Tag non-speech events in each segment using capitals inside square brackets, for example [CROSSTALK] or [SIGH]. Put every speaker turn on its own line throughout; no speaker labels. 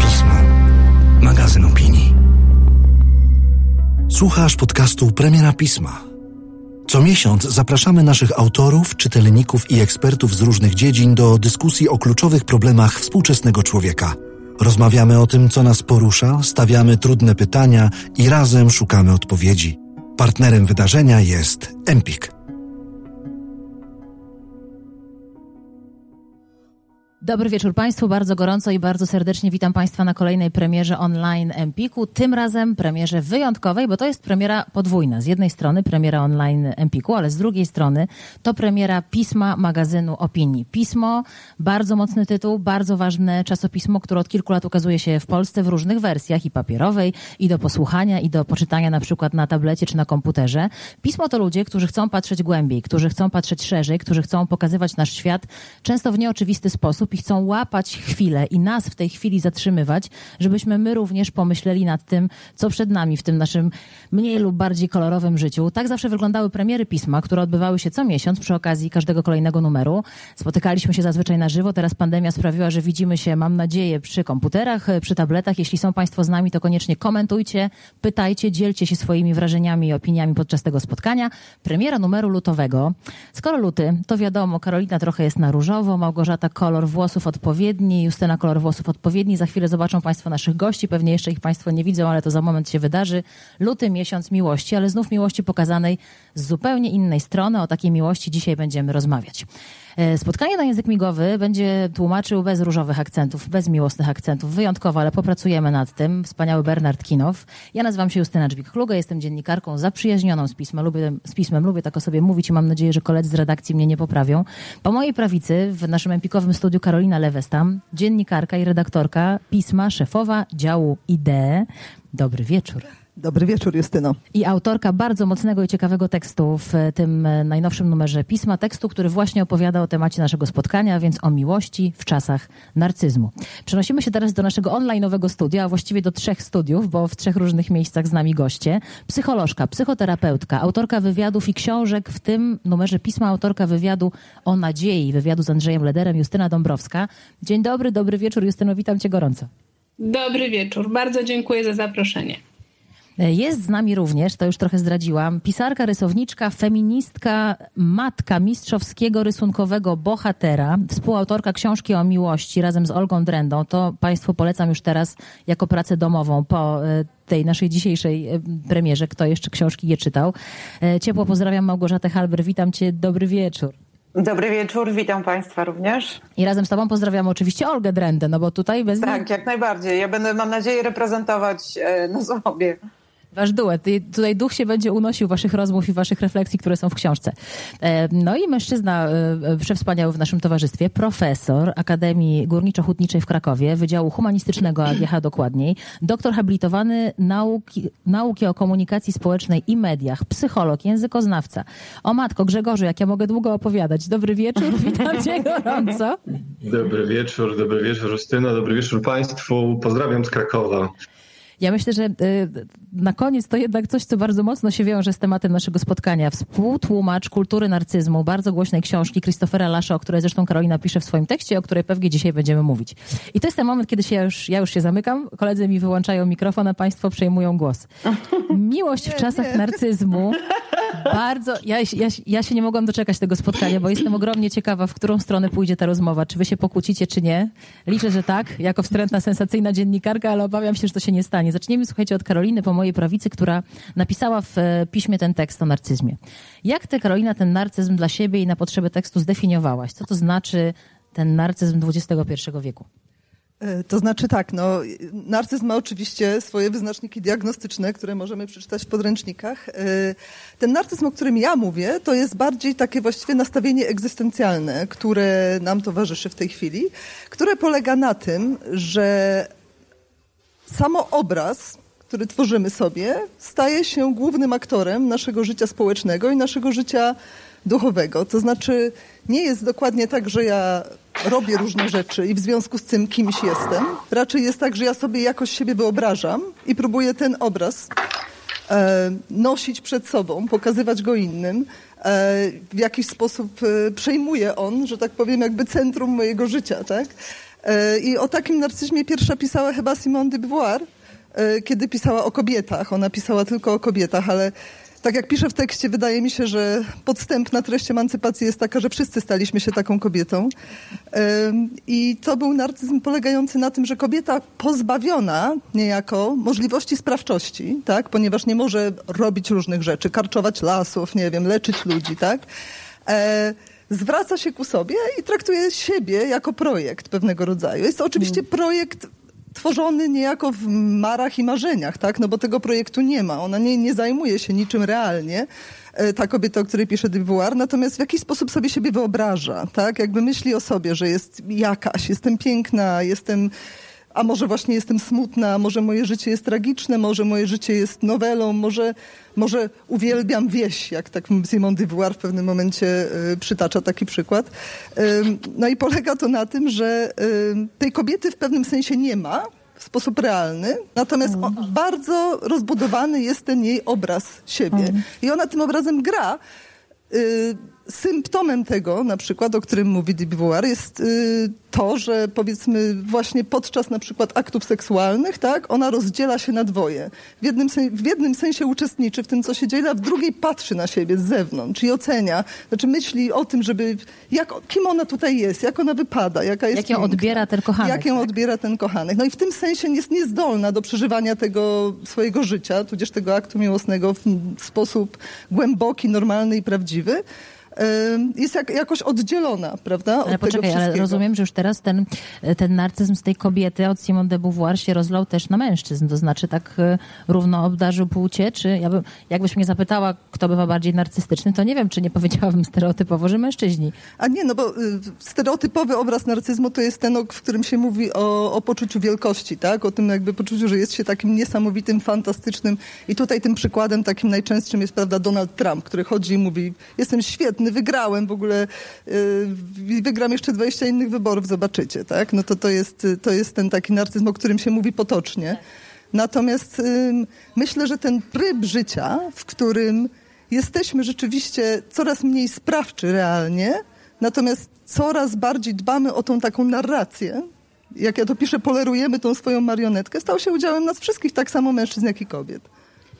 Pismo. Magazyn opinii. Słuchasz podcastu Premiera Pisma. Co miesiąc zapraszamy naszych autorów, czytelników i ekspertów z różnych dziedzin do dyskusji o kluczowych problemach współczesnego człowieka. Rozmawiamy o tym, co nas porusza, stawiamy trudne pytania i razem szukamy odpowiedzi. Partnerem wydarzenia jest Empik.
Dobry wieczór Państwu, bardzo gorąco i bardzo serdecznie witam Państwa na kolejnej premierze online Empiku. Tym razem premierze wyjątkowej, bo to jest premiera podwójna. Z jednej strony premiera online Empiku, ale z drugiej strony to premiera pisma magazynu Opinii. Pismo, bardzo mocny tytuł, bardzo ważne czasopismo, które od kilku lat ukazuje się w Polsce w różnych wersjach i papierowej, i do posłuchania, i do poczytania na przykład na tablecie czy na komputerze. Pismo to ludzie, którzy chcą patrzeć głębiej, którzy chcą patrzeć szerzej, którzy chcą pokazywać nasz świat często w nieoczywisty sposób i chcą łapać chwilę i nas w tej chwili zatrzymywać, żebyśmy my również pomyśleli nad tym, co przed nami w tym naszym mniej lub bardziej kolorowym życiu. Tak zawsze wyglądały premiery pisma, które odbywały się co miesiąc przy okazji każdego kolejnego numeru. Spotykaliśmy się zazwyczaj na żywo, teraz pandemia sprawiła, że widzimy się, mam nadzieję, przy komputerach, przy tabletach. Jeśli są Państwo z nami, to koniecznie komentujcie, pytajcie, dzielcie się swoimi wrażeniami i opiniami podczas tego spotkania. Premiera numeru lutowego. Skoro luty, to wiadomo, Karolina trochę jest na różowo, Małgorzata kolor włosów odpowiedni, Justyna kolor włosów odpowiedni. Za chwilę zobaczą Państwo naszych gości. Pewnie jeszcze ich Państwo nie widzą, ale to za moment się wydarzy. Luty, miesiąc miłości, ale znów miłości pokazanej z zupełnie innej strony. O takiej miłości dzisiaj będziemy rozmawiać. E, spotkanie na język migowy będzie tłumaczył bez różowych akcentów, bez miłosnych akcentów. Wyjątkowo, ale popracujemy nad tym. Wspaniały Bernard Kinow. Ja nazywam się Justyna Dżbik-Kluga, jestem dziennikarką zaprzyjaźnioną z pismem. Lubię, z pismem. Lubię tak o sobie mówić i mam nadzieję, że koledzy z redakcji mnie nie poprawią. Po mojej prawicy w naszym empikowym studiu Karolina Lewestam, dziennikarka i redaktorka pisma, szefowa działu IDE. Dobry wieczór.
Dobry wieczór, Justyno.
I autorka bardzo mocnego i ciekawego tekstu w tym najnowszym numerze pisma, tekstu, który właśnie opowiada o temacie naszego spotkania, więc o miłości w czasach narcyzmu. Przenosimy się teraz do naszego online'owego studia, a właściwie do trzech studiów, bo w trzech różnych miejscach z nami goście. Psycholożka, psychoterapeutka, autorka wywiadów i książek, w tym numerze pisma autorka wywiadu o nadziei, wywiadu z Andrzejem Lederem, Justyna Dąbrowska. Dzień dobry, dobry wieczór, Justyno, witam cię gorąco.
Dobry wieczór, bardzo dziękuję za zaproszenie.
Jest z nami również, to już trochę zdradziłam, pisarka, rysowniczka, feministka, matka mistrzowskiego rysunkowego bohatera, współautorka książki o miłości razem z Olgą Drendą. To Państwu polecam już teraz jako pracę domową po tej naszej dzisiejszej premierze. Kto jeszcze książki nie czytał. Ciepło pozdrawiam Małgorzatę Halber, witam Cię, dobry wieczór.
Dobry wieczór, witam Państwa również.
I razem z Tobą pozdrawiam oczywiście Olgę Drendę, no bo tutaj bez
Tak, jak najbardziej. Ja będę, mam nadzieję, reprezentować nas obie.
Wasz duet. I tutaj duch się będzie unosił waszych rozmów i waszych refleksji, które są w książce. No i mężczyzna przewspaniały w naszym towarzystwie, profesor Akademii Górniczo-Hutniczej w Krakowie, Wydziału Humanistycznego AGH dokładniej, doktor habilitowany nauki, nauki o komunikacji społecznej i mediach, psycholog, językoznawca. O matko Grzegorzu, jak ja mogę długo opowiadać. Dobry wieczór, [LAUGHS] witam cię gorąco.
Dobry wieczór, dobry wieczór Justyna, dobry wieczór Państwu. Pozdrawiam z Krakowa.
Ja myślę, że na koniec to jednak coś, co bardzo mocno się wiąże z tematem naszego spotkania. Współtłumacz kultury narcyzmu, bardzo głośnej książki Christophera Lasza, o której zresztą Karolina pisze w swoim tekście, o której pewnie dzisiaj będziemy mówić. I to jest ten moment, kiedy się ja, już, ja już się zamykam, koledzy mi wyłączają mikrofon, a państwo przejmują głos. [LAUGHS] Miłość w czasach narcyzmu. [LAUGHS] Bardzo, ja, ja, ja się nie mogłam doczekać tego spotkania, bo jestem ogromnie ciekawa, w którą stronę pójdzie ta rozmowa. Czy wy się pokłócicie, czy nie? Liczę, że tak, jako wstrętna, sensacyjna dziennikarka, ale obawiam się, że to się nie stanie. Zaczniemy, słuchajcie, od Karoliny po mojej prawicy, która napisała w piśmie ten tekst o narcyzmie. Jak ty, Karolina, ten narcyzm dla siebie i na potrzeby tekstu zdefiniowałaś? Co to znaczy ten narcyzm XXI wieku?
To znaczy tak, no, narcyzm ma oczywiście swoje wyznaczniki diagnostyczne, które możemy przeczytać w podręcznikach. Ten narcyzm, o którym ja mówię, to jest bardziej takie właściwie nastawienie egzystencjalne, które nam towarzyszy w tej chwili, które polega na tym, że samo obraz, który tworzymy sobie, staje się głównym aktorem naszego życia społecznego i naszego życia duchowego. To znaczy, nie jest dokładnie tak, że ja robię różne rzeczy i w związku z tym kimś jestem. Raczej jest tak, że ja sobie jakoś siebie wyobrażam i próbuję ten obraz e, nosić przed sobą, pokazywać go innym. w jakiś sposób przejmuje on, że tak powiem, jakby centrum mojego życia, tak? I o takim narcyzmie pierwsza pisała chyba Simone de Beauvoir, kiedy pisała o kobietach. Ona pisała tylko o kobietach, ale tak jak piszę w tekście, wydaje mi się, że podstępna treść emancypacji jest taka, że wszyscy staliśmy się taką kobietą. I to był narcyzm polegający na tym, że kobieta pozbawiona niejako możliwości sprawczości, tak, ponieważ nie może robić różnych rzeczy, karczować lasów, nie wiem, leczyć ludzi, tak, e, zwraca się ku sobie i traktuje siebie jako projekt pewnego rodzaju. Jest to oczywiście mm. projekt tworzony niejako w marach i marzeniach, tak? No bo tego projektu nie ma. Ona nie, nie zajmuje się niczym realnie e, ta kobieta, o której pisze Dubois, natomiast w jakiś sposób sobie siebie wyobraża, tak? Jakby myśli o sobie, że jest jakaś, jestem piękna, jestem a może właśnie jestem smutna, może moje życie jest tragiczne, może moje życie jest nowelą, może, może uwielbiam wieś, jak tak Simon de Beauvoir w pewnym momencie y, przytacza taki przykład. Y, no i polega to na tym, że y, tej kobiety w pewnym sensie nie ma, w sposób realny, natomiast on, bardzo rozbudowany jest ten jej obraz siebie. Mm. I ona tym obrazem gra. Symptomem tego, na przykład, o którym mówi de Beauvoir, jest y, to, że powiedzmy właśnie podczas na przykład aktów seksualnych, tak, ona rozdziela się na dwoje. W jednym, w jednym sensie uczestniczy w tym, co się dzieje, a w drugiej patrzy na siebie z zewnątrz i ocenia, znaczy myśli o tym, żeby, jak, kim ona tutaj jest, jak ona wypada, jaka jest
Jak ją piękna, odbiera ten kochanek.
Jak ją tak? odbiera ten kochanek. No i w tym sensie jest niezdolna do przeżywania tego swojego życia, tudzież tego aktu miłosnego w sposób głęboki, normalny i prawdziwy jest jak, jakoś oddzielona, prawda? Od
ale poczekaj, ale rozumiem, że już teraz ten, ten narcyzm z tej kobiety od Simone de Beauvoir się rozlał też na mężczyzn, to znaczy tak e, równo obdarzył płcie, czy ja bym, jakbyś mnie zapytała, kto bywa bardziej narcystyczny, to nie wiem, czy nie powiedziałabym [LAUGHS] stereotypowo, że mężczyźni.
A nie, no bo y, stereotypowy obraz narcyzmu to jest ten, w którym się mówi o, o poczuciu wielkości, tak? O tym jakby poczuciu, że jest się takim niesamowitym, fantastycznym i tutaj tym przykładem takim najczęstszym jest, prawda, Donald Trump, który chodzi i mówi, jestem świetny, świetny, wygrałem w ogóle, yy, wygram jeszcze 20 innych wyborów, zobaczycie, tak? No to to jest, to jest ten taki narcyzm, o którym się mówi potocznie. Natomiast yy, myślę, że ten tryb życia, w którym jesteśmy rzeczywiście coraz mniej sprawczy realnie, natomiast coraz bardziej dbamy o tą taką narrację, jak ja to piszę, polerujemy tą swoją marionetkę, stał się udziałem nas wszystkich, tak samo mężczyzn, jak i kobiet.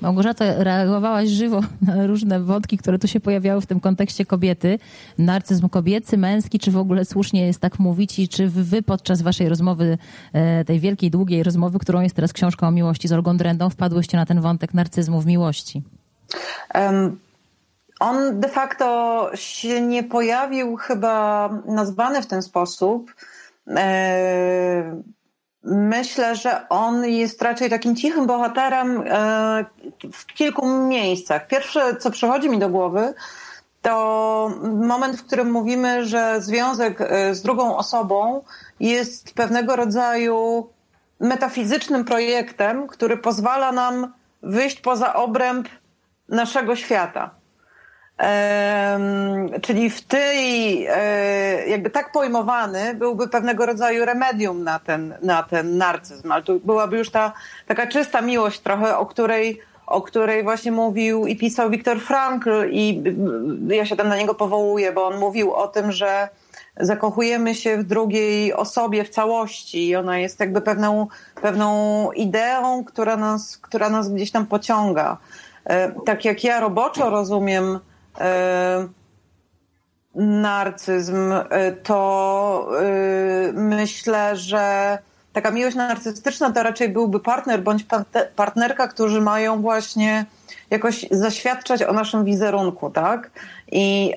Małgorzata, reagowałaś żywo na różne wątki, które tu się pojawiały w tym kontekście kobiety. Narcyzm kobiecy, męski, czy w ogóle słusznie jest tak mówić i czy wy podczas waszej rozmowy, e, tej wielkiej, długiej rozmowy, którą jest teraz książką o miłości z Olgą Drendą, wpadłyście na ten wątek narcyzmu w miłości?
Um, on de facto się nie pojawił chyba nazwany w ten sposób. Myślę, że on jest raczej takim cichym bohaterem e, w kilku miejscach. Pierwsze, co przychodzi mi do głowy, to moment, w którym mówimy, że związek e, z drugą osobą jest pewnego rodzaju metafizycznym projektem, który pozwala nam wyjść poza obręb naszego świata czyli w tej, e, jakby tak pojmowany, byłby pewnego rodzaju remedium na ten, na ten narcyzm, ale to byłaby już ta taka czysta miłość trochę, o której, o której właśnie mówił i pisał Viktor Frankl i ja się tam na niego powołuję, bo on mówił o tym, że zakochujemy się w drugiej osobie w całości i ona jest jakby pewną, pewną ideą, która nas, która nas gdzieś tam pociąga. E, tak jak ja roboczo rozumiem narcyzm, e, to e, myślę, że taka miłość narcystyczna to raczej byłby partner bądź partnerka, którzy mają właśnie jakoś zaświadczać o naszym wizerunku, tak? I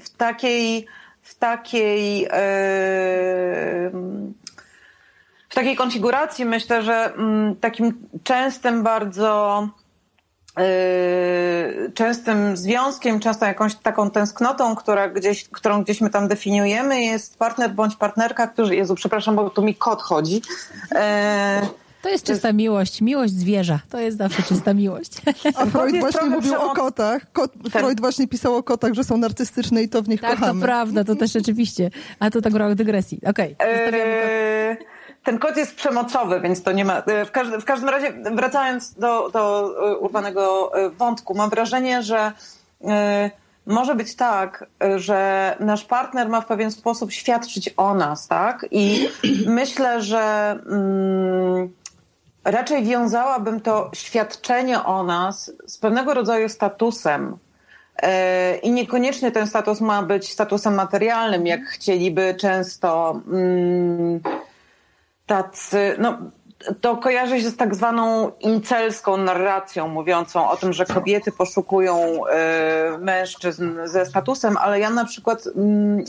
w takiej, w takiej, w takiej konfiguracji myślę, że mm, takim częstym bardzo częstym związkiem, często jakąś taką tęsknotą, która gdzieś, którą gdzieś my tam definiujemy, jest partner bądź partnerka, którzy, Jezu, przepraszam, bo tu mi kot chodzi.
E, to jest czysta miłość, miłość zwierza. To jest zawsze czysta miłość. [LAUGHS]
A Freud właśnie mówił przemoc... o kotach. Kot, Freud właśnie pisał o kotach, że są narcystyczne i to w nich
tak,
kochamy.
Tak, to prawda, to też rzeczywiście. A to tak w dygresji. Okej, okay, eee,
ten kod jest przemocowy, więc to nie ma. E, w, każdy, w każdym razie, wracając do, do e, e, wątku, mam wrażenie, że może być tak, że nasz partner ma w pewien sposób świadczyć o nas, tak? I [CLEARS THROAT] myślę, że mm, raczej wiązałabym to świadczenie o nas z pewnego rodzaju statusem. I niekoniecznie ten status ma być statusem materialnym, jak chcieliby często mm, tacy, no, to kojarzy się z tak zwaną incelską narracją mówiącą o tym, że kobiety poszukują y, mężczyzn ze statusem, ale ja na przykład y,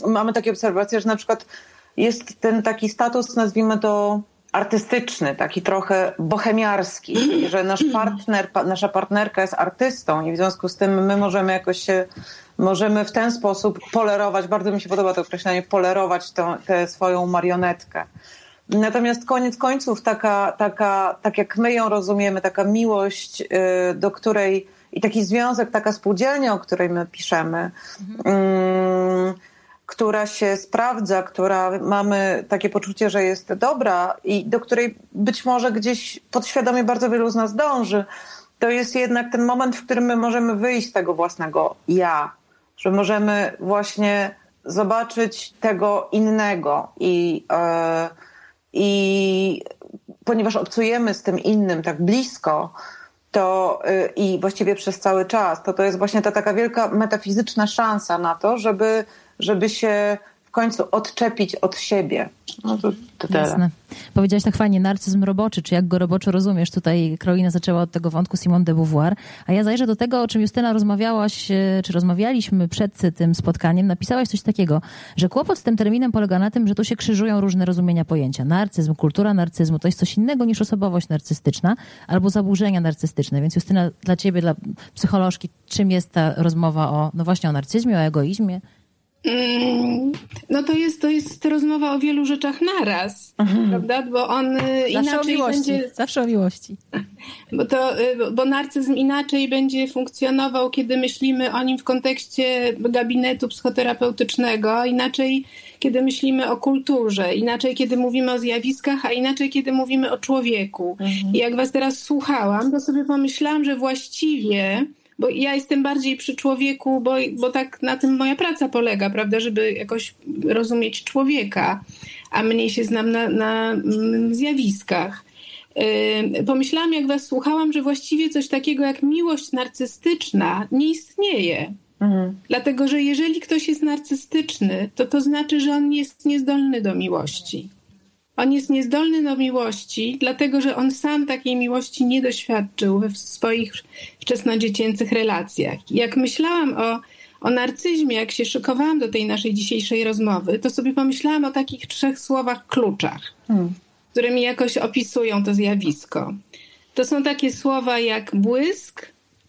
mamy takie obserwacje, że na przykład jest ten taki status, nazwijmy to artystyczny, taki trochę bohemiarski, że nasz partner, nasza partnerka jest artystą i w związku z tym my możemy jakoś się, możemy w ten sposób polerować, bardzo mi się podoba to określenie, polerować tę swoją marionetkę. Natomiast koniec końców taka, taka, tak jak my ją rozumiemy, taka miłość, y, do której i taki związek, taka spółdzielnia, o której my piszemy, mhm. która się sprawdza, która mamy takie poczucie, że jest dobra i do której być może gdzieś podświadomie bardzo wielu z nas dąży, to jest jednak ten moment, w którym my możemy wyjść z tego własnego ja, że możemy właśnie zobaczyć tego innego i yy, i ponieważ obcujemy z tym innym tak blisko, to y, i właściwie przez cały czas, to to jest właśnie ta taka wielka metafizyczna szansa na to, żeby, żeby się w końcu odczepić od siebie. No to, to tyle.
Powiedziałaś tak fajnie, narcyzm roboczy, czy jak go roboczo rozumiesz? Tutaj Karolina zaczęła od tego wątku Simone de Beauvoir, a ja zajrzę do tego, o czym Justyna rozmawiałaś, e, czy rozmawialiśmy przed tym spotkaniem. Napisałaś coś takiego, że kłopot z tym terminem polega na tym, że tu się krzyżują różne rozumienia pojęcia. Narcyzm, kultura narcyzmu to jest coś innego niż osobowość narcystyczna albo zaburzenia narcystyczne. Więc Justyna, dla ciebie, dla psycholożki, czym jest ta rozmowa o, no właśnie o narcyzmie, o egoizmie?
Mm, no to jest, to jest rozmowa o wielu rzeczach naraz, mhm. prawda? Bo on y, Zawsze inaczej będzie...
Zawsze o miłości. [LAUGHS]
Bo, to, y, bo narcyzm inaczej będzie funkcjonował, kiedy myślimy o nim w kontekście gabinetu psychoterapeutycznego, inaczej kiedy myślimy o kulturze, inaczej kiedy mówimy o zjawiskach, a inaczej kiedy mówimy o człowieku. Mhm. I jak was teraz słuchałam, to sobie pomyślałam, że właściwie bo ja jestem bardziej przy człowieku, bo, bo tak na tym moja praca polega, prawda, żeby jakoś rozumieć człowieka, a mniej się znam na, na mm, zjawiskach. Yy, pomyślałam, jak was słuchałam, że właściwie coś takiego jak miłość narcystyczna nie istnieje. Mhm. Dlatego, że jeżeli ktoś jest narcystyczny, to to znaczy, że on jest niezdolny do miłości. On jest niezdolny do miłości, dlatego że on sam takiej miłości nie doświadczył w swoich wczesnodziecięcych relacjach. Jak myślałam o, o narcyzmie, jak się szykowałam do tej naszej dzisiejszej rozmowy, to sobie pomyślałam o takich trzech słowach kluczach, hmm. które mi jakoś opisują to zjawisko. To są takie słowa jak błysk,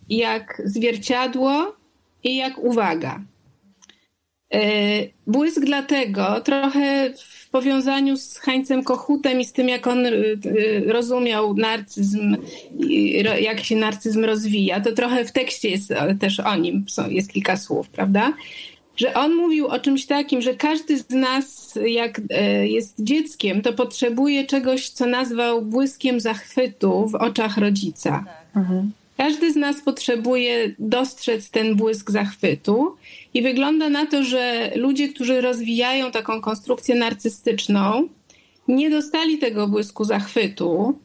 jak zwierciadło i jak uwaga. E, błysk dlatego, trochę powiązaniu z Hańcem Kochutem i z tym, jak on y, y, rozumiał narcyzm, jak się narcyzm rozwija, to trochę w tekście jest też o nim, jest kilka słów, prawda? Że on mówił o czymś takim, że każdy z nas, jak e, jest dzieckiem, to potrzebuje czegoś, co nazwał błyskiem zachwytu w oczach rodzica. Mhm. Każdy z nas potrzebuje dostrzec ten błysk zachwytu, i wygląda na to, że ludzie, którzy rozwijają taką konstrukcję narcystyczną, nie dostali tego błysku zachwytu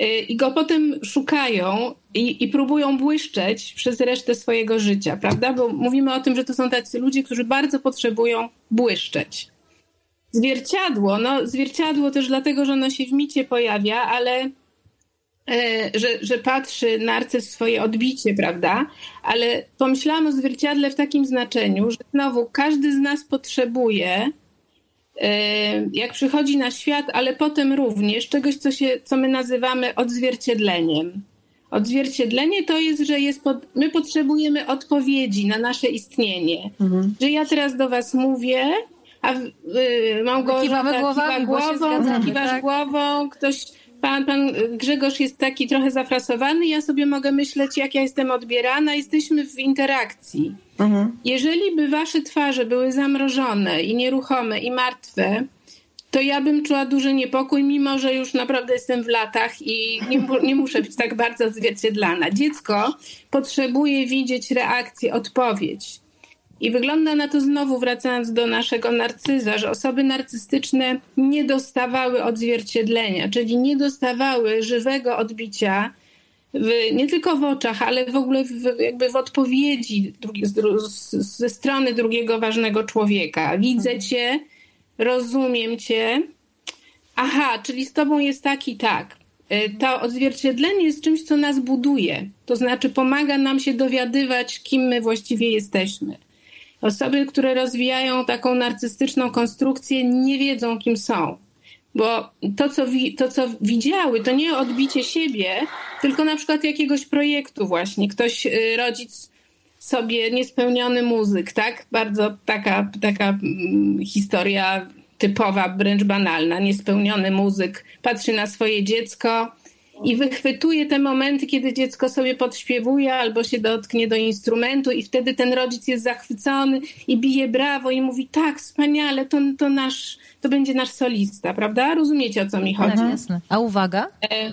y, i go potem szukają i, i, próbują błyszczeć przez resztę swojego życia, prawda? Bo mówimy o tym, że to są tacy ludzie, którzy bardzo potrzebują błyszczeć. Zwierciadło, no zwierciadło też dlatego, że ono się w micie pojawia, ale że, że patrzy narcyz swoje odbicie, prawda? Ale pomyślałam o zwierciadle w takim znaczeniu, że znowu każdy z nas potrzebuje, e, jak przychodzi na świat, ale potem również czegoś, co, się, co my nazywamy odzwierciedleniem. Odzwierciedlenie to jest, że jest pod, my potrzebujemy odpowiedzi na nasze istnienie. Mhm. Że ja teraz do was mówię, a y, Małgorzata
kiwamy głowami,
kiwa głową, tak? głową, ktoś pan, pan Grzegorz jest taki trochę zafrasowany, ja sobie mogę myśleć, jak ja jestem odbierana, jesteśmy w interakcji. Mhm. Jeżeli by wasze twarze były zamrożone i nieruchome i martwe, to ja bym czuła duży niepokój, mimo że już naprawdę jestem w latach i nie, nie muszę być tak bardzo odzwierciedlana. Dziecko potrzebuje widzieć reakcję, odpowiedź. I wygląda na to znowu, wracając do naszego narcyza, że osoby narcystyczne nie dostawały odzwierciedlenia, czyli nie dostawały żywego odbicia w, nie tylko w oczach, ale w ogóle w, jakby w odpowiedzi drugi, z, ze strony drugiego ważnego człowieka. Widzę cię, rozumiem cię. Aha, czyli z tobą jest tak i tak. E, to odzwierciedlenie jest czymś, co nas buduje. To znaczy pomaga nam się dowiadywać, kim my właściwie jesteśmy. Osoby, które rozwijają taką narcystyczną konstrukcję, nie wiedzą, kim są. Bo to co, to, co widziały, to nie odbicie siebie, tylko na przykład jakiegoś projektu właśnie. Ktoś, y, rodzic sobie niespełniony muzyk, tak? Bardzo taka, taka mm, historia typowa, wręcz banalna. Niespełniony muzyk patrzy na swoje dziecko i wychwytuje te momenty, kiedy dziecko sobie podśpiewuje albo się dotknie do instrumentu i wtedy ten rodzic jest zachwycony i bije brawo i mówi tak, wspaniale, to, to nasz, to będzie nasz solista, prawda? Rozumiecie o co mi chodzi?
Tak, jasne. A uwaga?
E,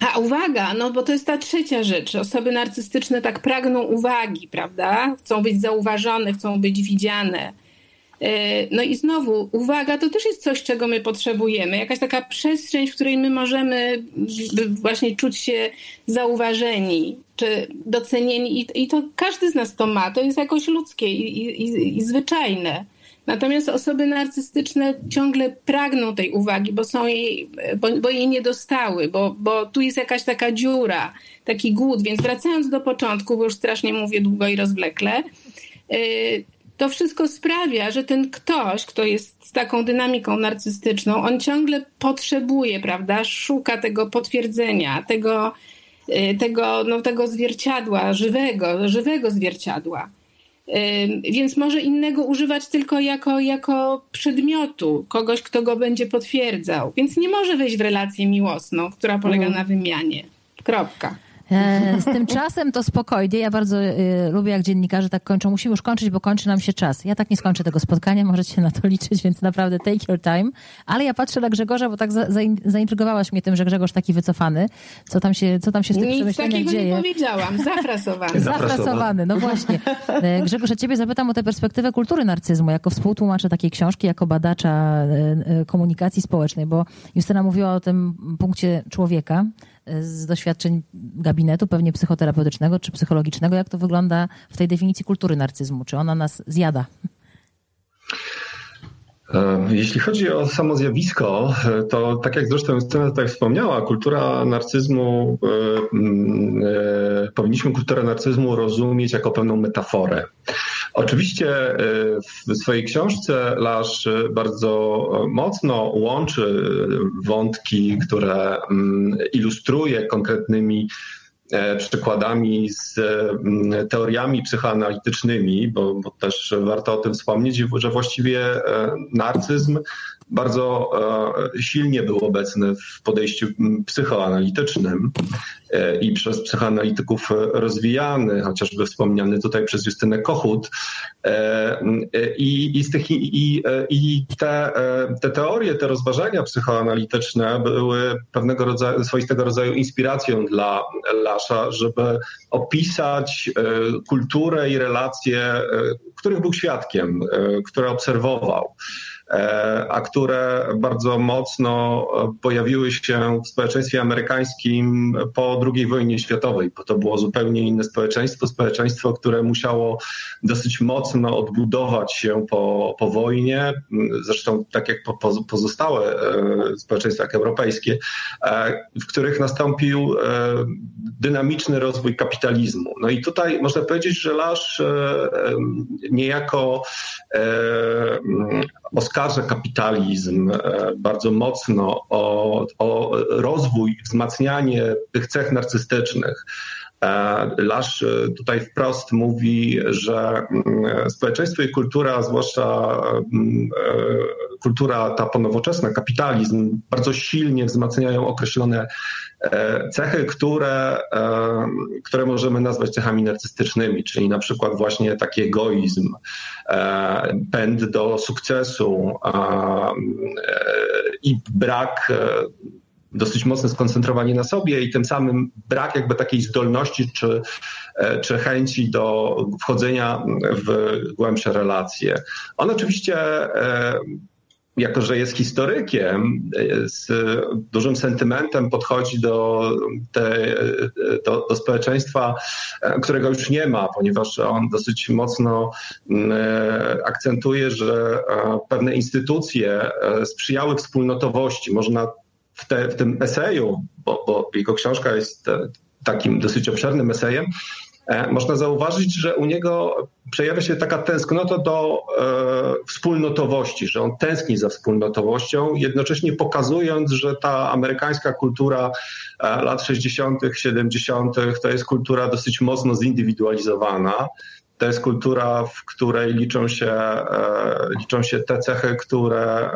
a uwaga, no bo to jest ta trzecia rzecz. Osoby narcystyczne tak pragną uwagi, prawda? Chcą być zauważone, chcą być widziane. E, no i znowu, uwaga to też jest coś, czego my potrzebujemy. Jakaś taka przestrzeń, w której my możemy właśnie czuć się zauważeni czy docenieni. I, to każdy z nas to ma. To jest jakoś ludzkie i, i, i zwyczajne. Natomiast osoby narcystyczne ciągle pragną tej uwagi, bo są jej, bo, bo jej nie dostały, bo, bo tu jest jakaś taka dziura, taki głód. Więc wracając do początku, bo już strasznie mówię długo i rozwlekle, yy, to wszystko sprawia, że ten ktoś, kto jest z taką dynamiką narcystyczną, on ciągle potrzebuje, prawda, szuka tego potwierdzenia, tego, yy, tego, no, tego zwierciadła, żywego, żywego zwierciadła. Więc może innego używać tylko jako, jako przedmiotu, kogoś, kto go będzie potwierdzał. Więc nie może wejść w relację miłosną, która polega mhm. na wymianie. Kropka.
E, z tym czasem to spokojnie. Ja bardzo y, lubię, jak dziennikarze tak kończą. Musimy już kończyć, bo kończy nam się czas. Ja tak nie skończę tego spotkania, możecie na to liczyć, więc naprawdę take your time. Ale ja patrzę na Grzegorza, bo tak za, zaintrygowałaś mnie tym, że Grzegorz taki wycofany. Co tam się, co tam się z tym Nic takiego dzieje?
nie powiedziałam. Zafrasowany. [LAUGHS]
Zafrasowany, no właśnie. E, Grzegorz, ja ciebie zapytam o tę perspektywę kultury narcyzmu, jako współtłumacza takiej książki, jako badacza komunikacji społecznej, bo Justyna mówiła o tym punkcie człowieka, z doświadczeń gabinetu, pewnie psychoterapeutycznego czy psychologicznego. Jak to wygląda w tej definicji kultury narcyzmu? Czy ona nas zjada?
E, jeśli chodzi o samo zjawisko, e, to tak jak zresztą Justyna tutaj wspomniała, kultura narcyzmu, e, powinniśmy kulturę narcyzmu rozumieć jako pewną metaforę. Oczywiście w swojej książce Lasz bardzo mocno łączy wątki, które ilustruje konkretnymi E, przykładami z mm, teoriami psychoanalitycznymi, bo, bo, też warto o tym wspomnieć, że właściwie e, narcyzm bardzo e, silnie był obecny w podejściu psychoanalitycznym i przez psychoanalityków rozwijany, chociażby wspomniany tutaj przez Justynę Kochut. I, i, tych, i, i te, te teorie, te rozważania psychoanalityczne były pewnego rodzaju, swoistego rodzaju inspiracją dla Lasza, żeby opisać kulturę i relacje, których był świadkiem, które obserwował. E, a które bardzo mocno pojawiły się w społeczeństwie amerykańskim po II wojnie światowej, bo to było zupełnie inne społeczeństwo, społeczeństwo, które musiało dosyć mocno odbudować się po, po wojnie, zresztą tak jak pozostałe e, społeczeństwa europejskie, e, w których nastąpił dynamiczny rozwój kapitalizmu. No i tutaj można powiedzieć, że Lasz niejako oskarża kapitalizm e, bardzo mocno o, o rozwój, wzmacnianie tych cech narcystycznych. Lasz tutaj wprost mówi, że mm, społeczeństwo i kultura, zwłaszcza mm, kultura ta ponowoczesna, kapitalizm, bardzo silnie wzmacniają określone cechy, które, które możemy nazwać cechami narcystycznymi, czyli na przykład właśnie taki egoizm, pęd do sukcesu i brak dosyć mocne skoncentrowanie na sobie i tym samym brak jakby takiej zdolności czy, e, czy chęci do wchodzenia w głębsze relacje. On oczywiście e, jako że jest historykiem, e, z dużym sentymentem podchodzi do, te, do, do, społeczeństwa, którego już nie ma, ponieważ on dosyć mocno akcentuje, że pewne instytucje sprzyjały wspólnotowości. Można w, te, w tym eseju, bo, bo jego książka jest e, takim dosyć obszernym esejem, e, można zauważyć, że u niego przejawia się taka tęsknota do e, wspólnotowości, że on tęskni za wspólnotowością, jednocześnie pokazując, że ta amerykańska kultura e, lat 60., 70. to jest kultura dosyć mocno zindywidualizowana. To jest kultura, w której liczą się, e, liczą się te cechy, które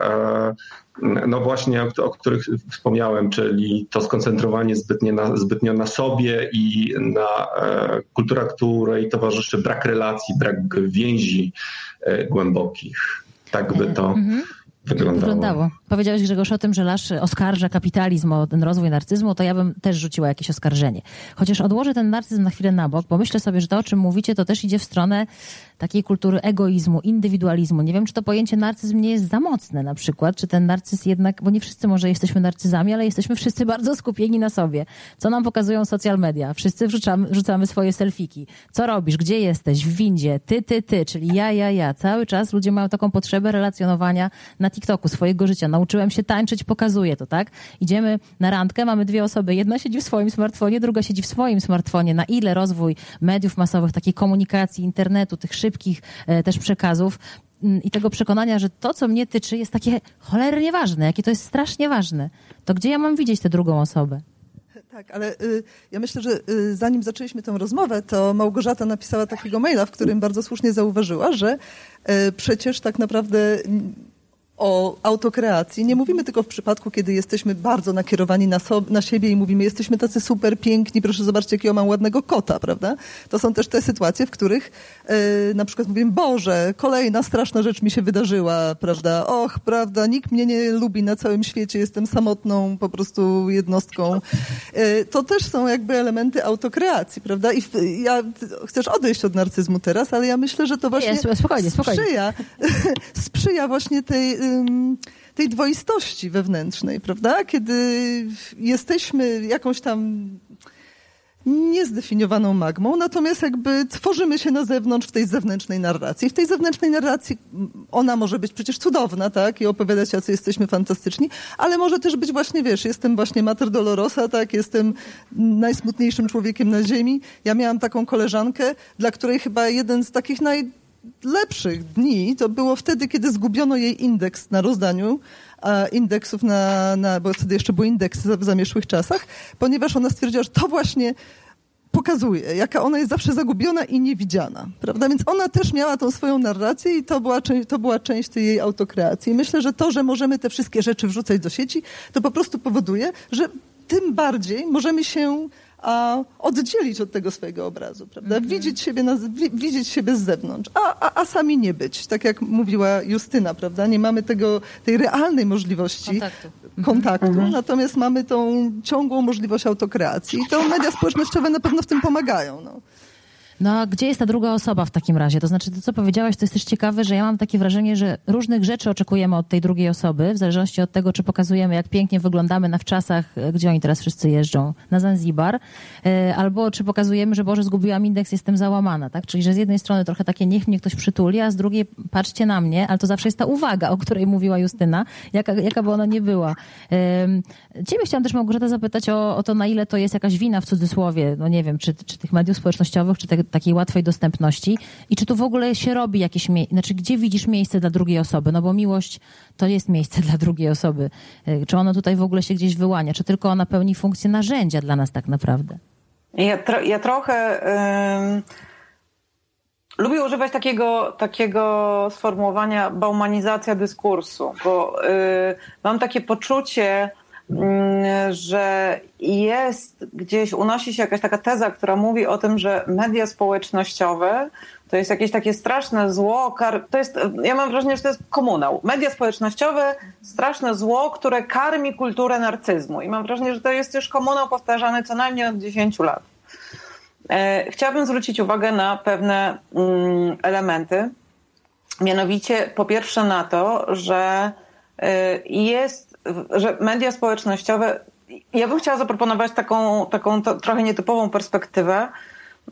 no właśnie, o, których wspomniałem, czyli to skoncentrowanie zbytnio na, zbytnio na sobie i na e, kultura, której towarzyszy brak relacji, brak więzi e, głębokich. Tak by to mm -hmm. Wyglądało. wyglądało.
Powiedziałeś Grzegorz o tym, że Lasz oskarża kapitalizm o ten rozwój narcyzmu, to ja bym też rzuciła jakieś oskarżenie. Chociaż odłożę ten narcyzm na chwilę na bok, bo myślę sobie, że to, o czym mówicie, to też idzie w stronę takiej kultury egoizmu, indywidualizmu. Nie wiem, czy to pojęcie narcyzm nie jest za mocne na przykład, czy ten narcyz jednak, bo nie wszyscy może jesteśmy narcyzami, ale jesteśmy wszyscy [LAUGHS] bardzo skupieni na sobie. Co nam pokazują social media? Wszyscy wrzucamy, wrzucamy swoje selfiki. Co robisz? Gdzie jesteś? W windzie? Ty, ty, ty, czyli ja, ja, ja. Cały czas ludzie mają taką potrzebę relacjonowania na TikToku swojego życia. Nauczyłem się tańczyć, pokazuję to, tak? Idziemy na randkę, mamy dwie osoby. Jedna siedzi w swoim smartfonie, druga siedzi w swoim smartfonie. Na ile rozwój mediów masowych, takiej komunikacji, internetu, tych szybkich e, też przekazów mm, i tego przekonania, że to, co mnie tyczy, jest takie cholernie ważne, jakie to jest strasznie ważne, to gdzie ja mam widzieć tę drugą osobę?
Tak, ale y, ja myślę, że y, zanim zaczęliśmy tę rozmowę, to Małgorzata napisała takiego maila, w którym bardzo słusznie zauważyła, że y, przecież tak naprawdę o autokreacji. Nie mówimy tylko w przypadku, kiedy jesteśmy bardzo nakierowani na, so, na siebie i mówimy, jesteśmy tacy super piękni, proszę zobaczcie, jakiego mam ładnego kota, prawda? To są też te sytuacje, w których na przykład mówimy, Boże, kolejna straszna rzecz mi się wydarzyła, prawda? Och, prawda, nikt mnie nie lubi na całym świecie, jestem samotną po prostu jednostką. Yy, to też są jakby elementy autokreacji, prawda? I ja, chcesz odejść od narcyzmu teraz, ale ja myślę, że to właśnie
nie, spokojnie, spokojnie.
sprzyja, [LAUGHS] sprzyja właśnie tej tej dwoistości wewnętrznej, prawda? Kiedy jesteśmy jakąś tam niezdefiniowaną magmą, natomiast jakby tworzymy się na zewnątrz w tej zewnętrznej narracji. W tej zewnętrznej narracji ona może być przecież cudowna, tak? I opowiadać, jacy jesteśmy fantastyczni, ale może też być właśnie, wiesz, jestem właśnie Mater Dolorosa, tak? Jestem najsmutniejszym człowiekiem na ziemi. Ja miałam taką koleżankę, dla której chyba jeden z takich naj lepszych dni to było wtedy, kiedy zgubiono jej indeks na rozdaniu indeksów na, na bo wtedy jeszcze był indeks w zamieszłych czasach, ponieważ ona stwierdziła, że to właśnie pokazuje, jaka ona jest zawsze zagubiona i niewidziana, prawda? Więc ona też miała tą swoją narrację i to była, to była część tej jej autokreacji. myślę, że to, że możemy te wszystkie rzeczy wrzucać do sieci, to po prostu powoduje, że tym bardziej możemy się a, oddzielić od tego swojego obrazu, prawda? Mm -hmm. Widzieć, siebie na, widzieć siebie z zewnątrz, a, a, a sami nie być, tak jak mówiła Justyna, prawda? Nie mamy tego, tej realnej możliwości kontaktu, kontaktu mm -hmm. natomiast mamy tą ciągłą możliwość autokreacji i to media społecznościowe na pewno w tym pomagają. No.
No a gdzie jest ta druga osoba w takim razie? To znaczy, to co powiedziałaś, to jest też ciekawe, że ja mam takie wrażenie, że różnych rzeczy oczekujemy od tej drugiej osoby, w zależności od tego, czy pokazujemy, jak pięknie wyglądamy na wczasach, gdzie oni teraz wszyscy jeżdżą, na Zanzibar, e, albo czy pokazujemy, że Boże, zgubiłam indeks, jestem załamana, tak? Czyli, że z jednej strony trochę takie niech mnie ktoś przytuli, a z drugiej patrzcie na mnie, ale to zawsze jest ta uwaga, o której mówiła Justyna, jaka, jaka by ona nie była. Ciebie chciałam też, Małgorzata, zapytać o, o to, na ile to jest jakaś wina w cudzysłowie, no nie wiem, czy, czy tych mediów społecznościowych, czy te, takiej łatwej dostępności i czy tu w ogóle się robi jakieś, miejsce, znaczy gdzie widzisz miejsce dla drugiej osoby, no bo miłość to jest miejsce [LAUGHS] dla drugiej osoby. E, czy ono tutaj w ogóle się gdzieś wyłania, czy tylko ona pełni funkcję narzędzia dla nas tak naprawdę?
Ja, tro, ja trochę lubię używać takiego, takiego sformułowania baumanizacja dyskursu, bo y, mam takie poczucie, że jest gdzieś, unosi się jakaś taka teza, która mówi o tym, że media społecznościowe to jest jakieś takie straszne zło, to jest, ja mam wrażenie, że to jest komunał. Media społecznościowe, straszne zło, które karmi kulturę narcyzmu. I mam wrażenie, że to jest już komunał powtarzany co najmniej od 10 lat. E, chciałabym zwrócić uwagę na pewne mm, elementy. Mianowicie, po pierwsze, na to, że e, jest że media społecznościowe, ja bym chciała zaproponować taką, taką to, trochę nietypową perspektywę,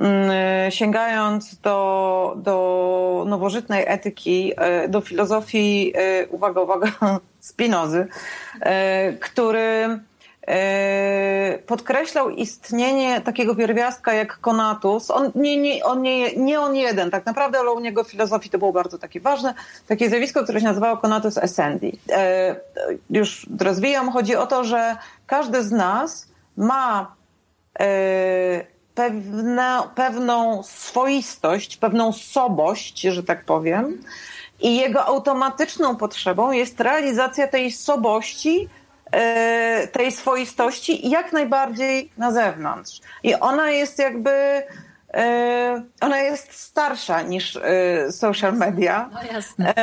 mm, sięgając do, do nowożytnej etyki, e, do filozofii, e, uwaga, uwaga, [LAUGHS] Spinozy, e, który podkreślał istnienie takiego pierwiastka jak konatus. On nie, nie, on nie, nie on jeden, tak naprawdę, ale u niego w filozofii to było bardzo takie ważne. Takie zjawisko, które się nazywało konatus essendi. E, już rozwijam. Chodzi o to, że każdy z nas ma e, pewne, pewną swoistość, pewną sobość, że tak powiem, i jego automatyczną potrzebą jest realizacja tej sobości tej swoistości jak najbardziej na zewnątrz. I ona jest jakby e, ona jest starsza niż e, social media.
No jasne.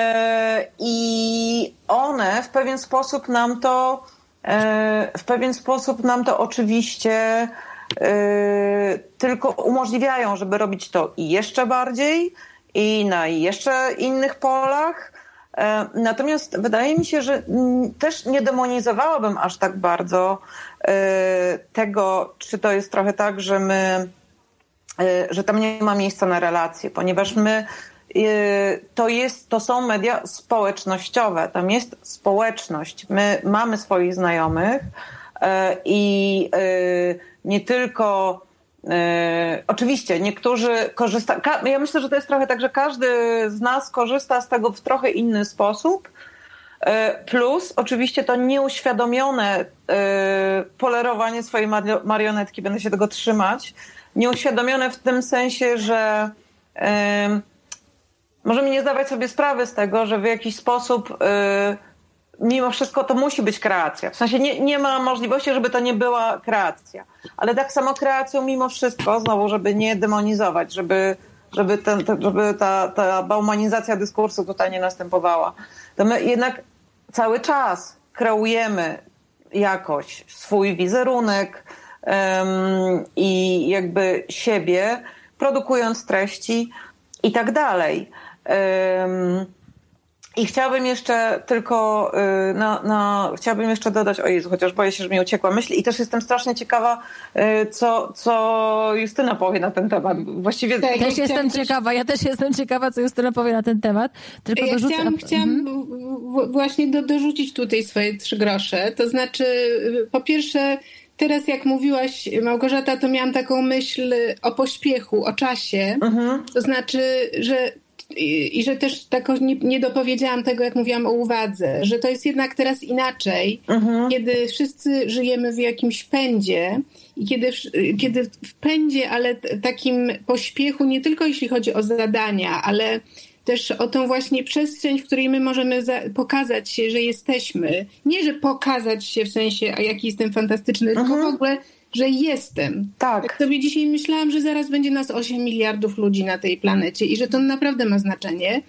I one w pewien sposób nam to w pewien sposób nam to oczywiście tylko umożliwiają, żeby robić to i jeszcze bardziej i na jeszcze innych polach E, natomiast wydaje mi się, że też nie demonizowałabym aż tak bardzo e, tego, czy to jest trochę tak, że my, e, że tam nie ma miejsca na relacje, ponieważ my to, jest, to są media społecznościowe, tam jest społeczność. My mamy swoich znajomych i nie tylko E, oczywiście, niektórzy korzystają. Ja myślę, że to jest trochę tak, że każdy z nas korzysta z tego w trochę inny sposób. E, plus, oczywiście, to nieuświadomione e, polerowanie swojej marionetki, będę się tego trzymać. Nieuświadomione w tym sensie, że możemy nie zdawać sobie sprawy z tego, że w jakiś sposób mimo wszystko to musi być kreacja. W sensie nie, nie ma możliwości, żeby to nie była kreacja. Ale tak samo kreacją mimo wszystko, znowu, żeby nie demonizować, żeby, żeby, ten, żeby ta, ta baumanizacja dyskursu tutaj nie następowała. To my jednak cały czas kreujemy jakoś swój wizerunek um, i jakby siebie, produkując treści i tak dalej. Um, i chciałabym jeszcze tylko, y, no, no, chciałabym jeszcze dodać, o Jezu, chociaż boję się, że mi uciekła myśl i też jestem strasznie ciekawa, y, co, co Justyna powie na ten temat. Właściwie
tak, też ja jestem też... ciekawa, ja też jestem ciekawa, co Justyna powie na ten temat.
Tylko ja dorzucę... chciałam, chciałam mhm. właśnie do, dorzucić tutaj swoje trzy grosze. To znaczy, po pierwsze, teraz jak mówiłaś, Małgorzata, to miałam taką myśl o pośpiechu, o czasie. Mhm. To znaczy, że i, i że też tak nie, nie dopowiedziałam tego, jak mówiłam o uwadze, że to jest jednak teraz inaczej, mhm. kiedy wszyscy żyjemy w jakimś pędzie i kiedy, kiedy w pędzie, ale takim pośpiechu, nie tylko jeśli chodzi o zadania, ale też o tą właśnie przestrzeń, w której my możemy pokazać się, że jesteśmy. Nie, że pokazać się w sensie, a jaki jestem fantastyczny, mhm. tylko w ogóle że jestem. Tak. Jak sobie dzisiaj myślałam, że zaraz będzie nas 8 miliardów ludzi na tej planecie i że to naprawdę ma znaczenie.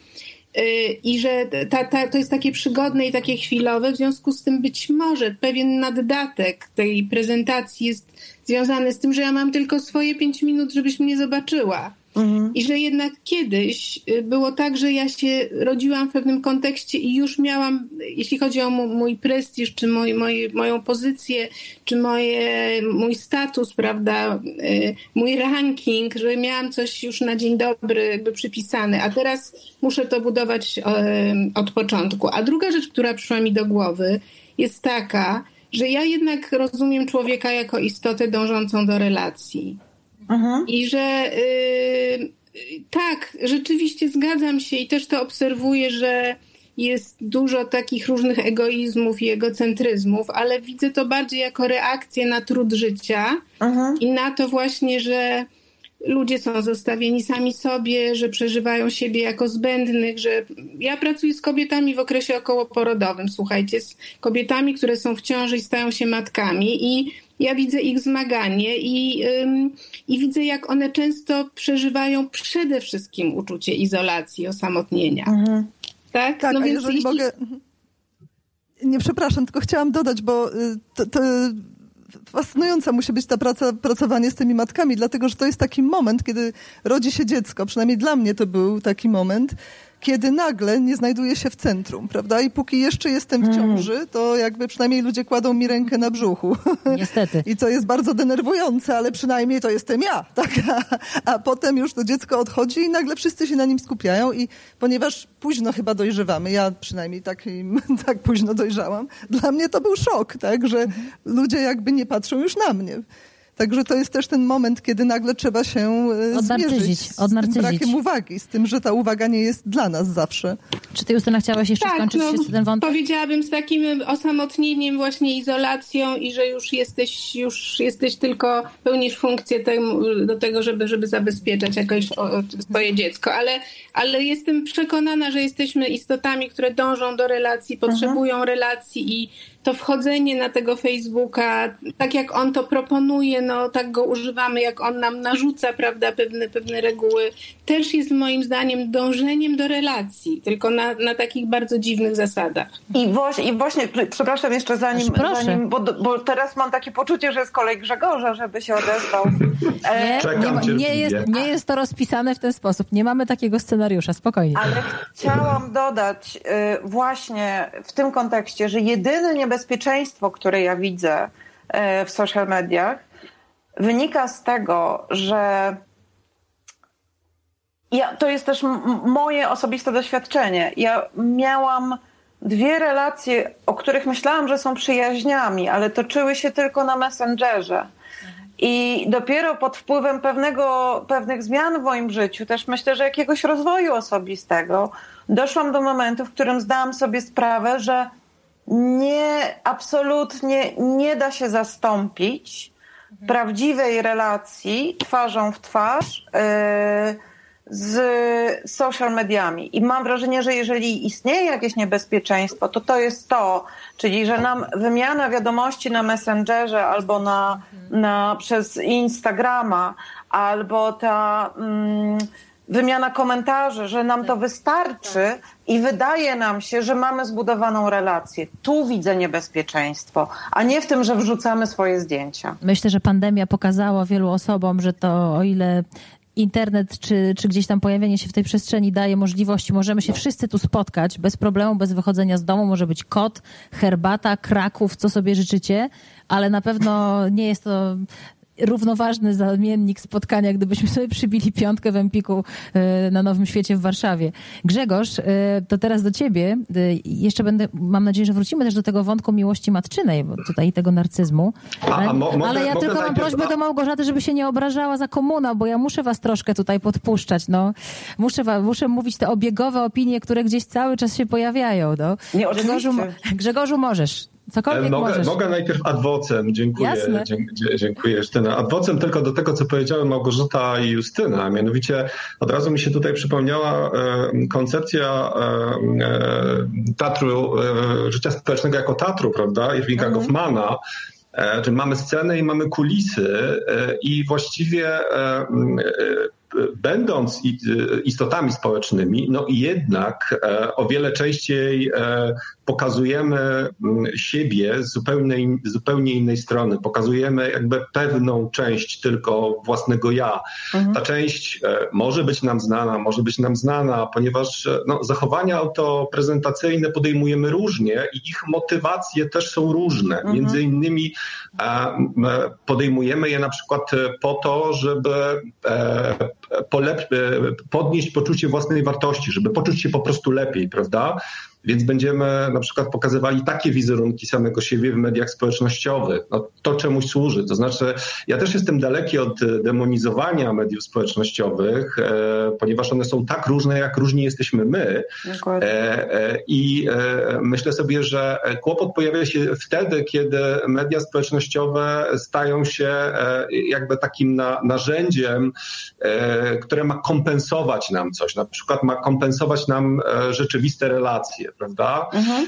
Y, I że ta, ta, to jest takie przygodne i takie chwilowe, w związku z tym być może pewien naddatek tej prezentacji jest związany z tym, że ja mam tylko swoje 5 minut, żebyś mnie zobaczyła. Mhm. I że jednak kiedyś y, było tak, że ja się rodziłam w pewnym kontekście i już miałam, jeśli chodzi o mój prestiż, czy mój, mój, moją pozycję, czy moje, mój status, prawda, y, mój ranking, że miałam coś już na dzień dobry jakby przypisane, a teraz muszę to budować od początku. A druga rzecz, która przyszła mi do głowy, jest taka, że ja jednak rozumiem człowieka jako istotę dążącą do relacji. Mhm. I że y, tak, rzeczywiście zgadzam się i też to obserwuję, że jest dużo takich różnych egoizmów i egocentryzmów, ale widzę to bardziej jako reakcję na trud życia mhm. i na to właśnie, że ludzie są zostawieni sami sobie, że przeżywają siebie jako zbędnych, że ja pracuję z kobietami w okresie okołoporodowym, słuchajcie, z kobietami, które są w ciąży i stają się matkami i ja widzę ich zmaganie i, i widzę, jak one często przeżywają przede wszystkim uczucie izolacji, osamotnienia. Mhm. Tak?
tak, no więc jeżeli jeśli... mogę... Nie, przepraszam, tylko chciałam dodać, bo y, to, to fascynująca musi być ta praca, pracowanie z tymi matkami, dlatego że to jest taki moment, kiedy rodzi się dziecko. Przynajmniej dla mnie to był taki moment, kiedy nagle nie znajduję się w centrum, prawda? I póki jeszcze jestem w hmm. ciąży, to jakby przynajmniej ludzie kładą mi rękę na brzuchu. [LAUGHS]
Niestety.
I co jest bardzo denerwujące, ale przynajmniej to jestem ja, [LAUGHS] tak? A, a potem już to dziecko odchodzi i nagle wszyscy się na nim skupiają i ponieważ późno chyba dojrzewamy, ja przynajmniej tak, [LAUGHS] tak późno dojrzałam, dla mnie to był szok, tak? Że mhm. ludzie jakby nie patrzą już na mnie. Także to jest też ten moment, kiedy nagle trzeba się e, zmierzyć z tym brakiem uwagi, z tym, że ta uwaga nie jest dla nas zawsze.
Czy ty, Justyna, chciałaś jeszcze tak, skończyć no, ten wątek?
Powiedziałabym z takim osamotnieniem, właśnie izolacją i że już jesteś, już jesteś tylko, pełnisz funkcję temu, do tego, żeby, żeby zabezpieczać jakoś swoje dziecko. Ale, ale jestem przekonana, że jesteśmy istotami, które dążą do relacji, potrzebują mhm. relacji i to wchodzenie na tego Facebooka, tak jak on to proponuje, no tak go używamy, jak on nam narzuca, prawda, pewne, pewne reguły, też jest moim zdaniem dążeniem do relacji, tylko na, na takich bardzo dziwnych zasadach.
I właśnie, i właśnie przepraszam jeszcze zanim, zanim bo, bo teraz mam takie poczucie, że jest kolej Grzegorza, żeby się odezwał.
E, nie, nie, nie, jest, nie jest to rozpisane w ten sposób, nie mamy takiego scenariusza, spokojnie.
Ale chciałam dodać y, właśnie w tym kontekście, że jedyny niebezpieczny niebezpieczeństwo, które ja widzę e, w social mediach, wynika z tego, że ja, to jest też moje osobiste doświadczenie. Ja miałam dwie relacje, o których myślałam, że są przyjaźniami, ale toczyły się tylko na Messengerze. I dopiero pod wpływem pewnego, pewnych zmian w moim życiu, też myślę, że jakiegoś rozwoju osobistego, doszłam do momentu, w którym zdałam sobie sprawę, że nie, absolutnie nie da się zastąpić mhm. prawdziwej relacji twarzą w twarz yy, z social mediami. I mam wrażenie, że jeżeli istnieje jakieś niebezpieczeństwo, to to jest to, czyli że nam wymiana wiadomości na Messengerze albo na, na przez Instagrama, albo ta. Mm, wymiana komentarzy, że nam to tak. wystarczy tak. i wydaje nam się, że mamy zbudowaną relację. Tu widzę niebezpieczeństwo, a nie w tym, że wrzucamy swoje zdjęcia.
Myślę, że pandemia pokazała wielu osobom, że to o ile internet czy, czy gdzieś tam pojawienie się w tej przestrzeni daje możliwości, możemy się wszyscy tu spotkać bez problemu, bez wychodzenia z domu. Może być kot, herbata, kraków, co sobie życzycie, ale na pewno nie jest to równoważny zamiennik spotkania, gdybyśmy sobie przybili piątkę w Empiku e, na Nowym Świecie w Warszawie. Grzegorz, e, to teraz do ciebie. E, jeszcze będę, mam nadzieję, że wrócimy też do tego wątku miłości matczynej, bo tutaj tego narcyzmu. Ale, a, mo, ale ja tylko mam prośbę do Małgorzaty, żeby się nie obrażała za komuna, bo ja muszę was troszkę tutaj podpuszczać. No. Muszę, muszę mówić te obiegowe opinie, które gdzieś cały czas się pojawiają. No.
Nie,
Grzegorzu, Grzegorzu możesz. Cokolwiek
mogę,
możesz.
mogę najpierw adwocem, dziękuję, Jasne. dziękuję Justyna. Adwocem tylko do tego, co powiedziały Małgorzata i Justyna, mianowicie od razu mi się tutaj przypomniała koncepcja e, teatru, e, życia społecznego jako teatru, prawda, Irvinga mhm. Goffmana, e, Czyli mamy scenę i mamy kulisy i właściwie będąc istotami społecznymi, no jednak o wiele częściej pokazujemy mm, siebie z zupełnie, zupełnie innej strony. Pokazujemy jakby pewną część tylko własnego ja. Mhm. Ta część e, może być nam znana, może być nam znana, ponieważ e, no, zachowania autoprezentacyjne podejmujemy różnie i ich motywacje też są różne. Mhm. Między innymi e, podejmujemy je na przykład po to, żeby podnieść poczucie własnej wartości, żeby poczuć się po prostu lepiej, prawda? Więc będziemy na przykład pokazywali takie wizerunki samego siebie w mediach społecznościowych. No, to czemuś służy. To znaczy, ja też jestem daleki od demonizowania mediów społecznościowych, e, ponieważ one są tak różne, jak różni jesteśmy my. E, e, I e, myślę sobie, że kłopot pojawia się wtedy, kiedy media społecznościowe stają się e, jakby takim na, narzędziem, e, które ma kompensować nam coś. Na przykład ma kompensować nam rzeczywiste relacje, prawda? Mhm.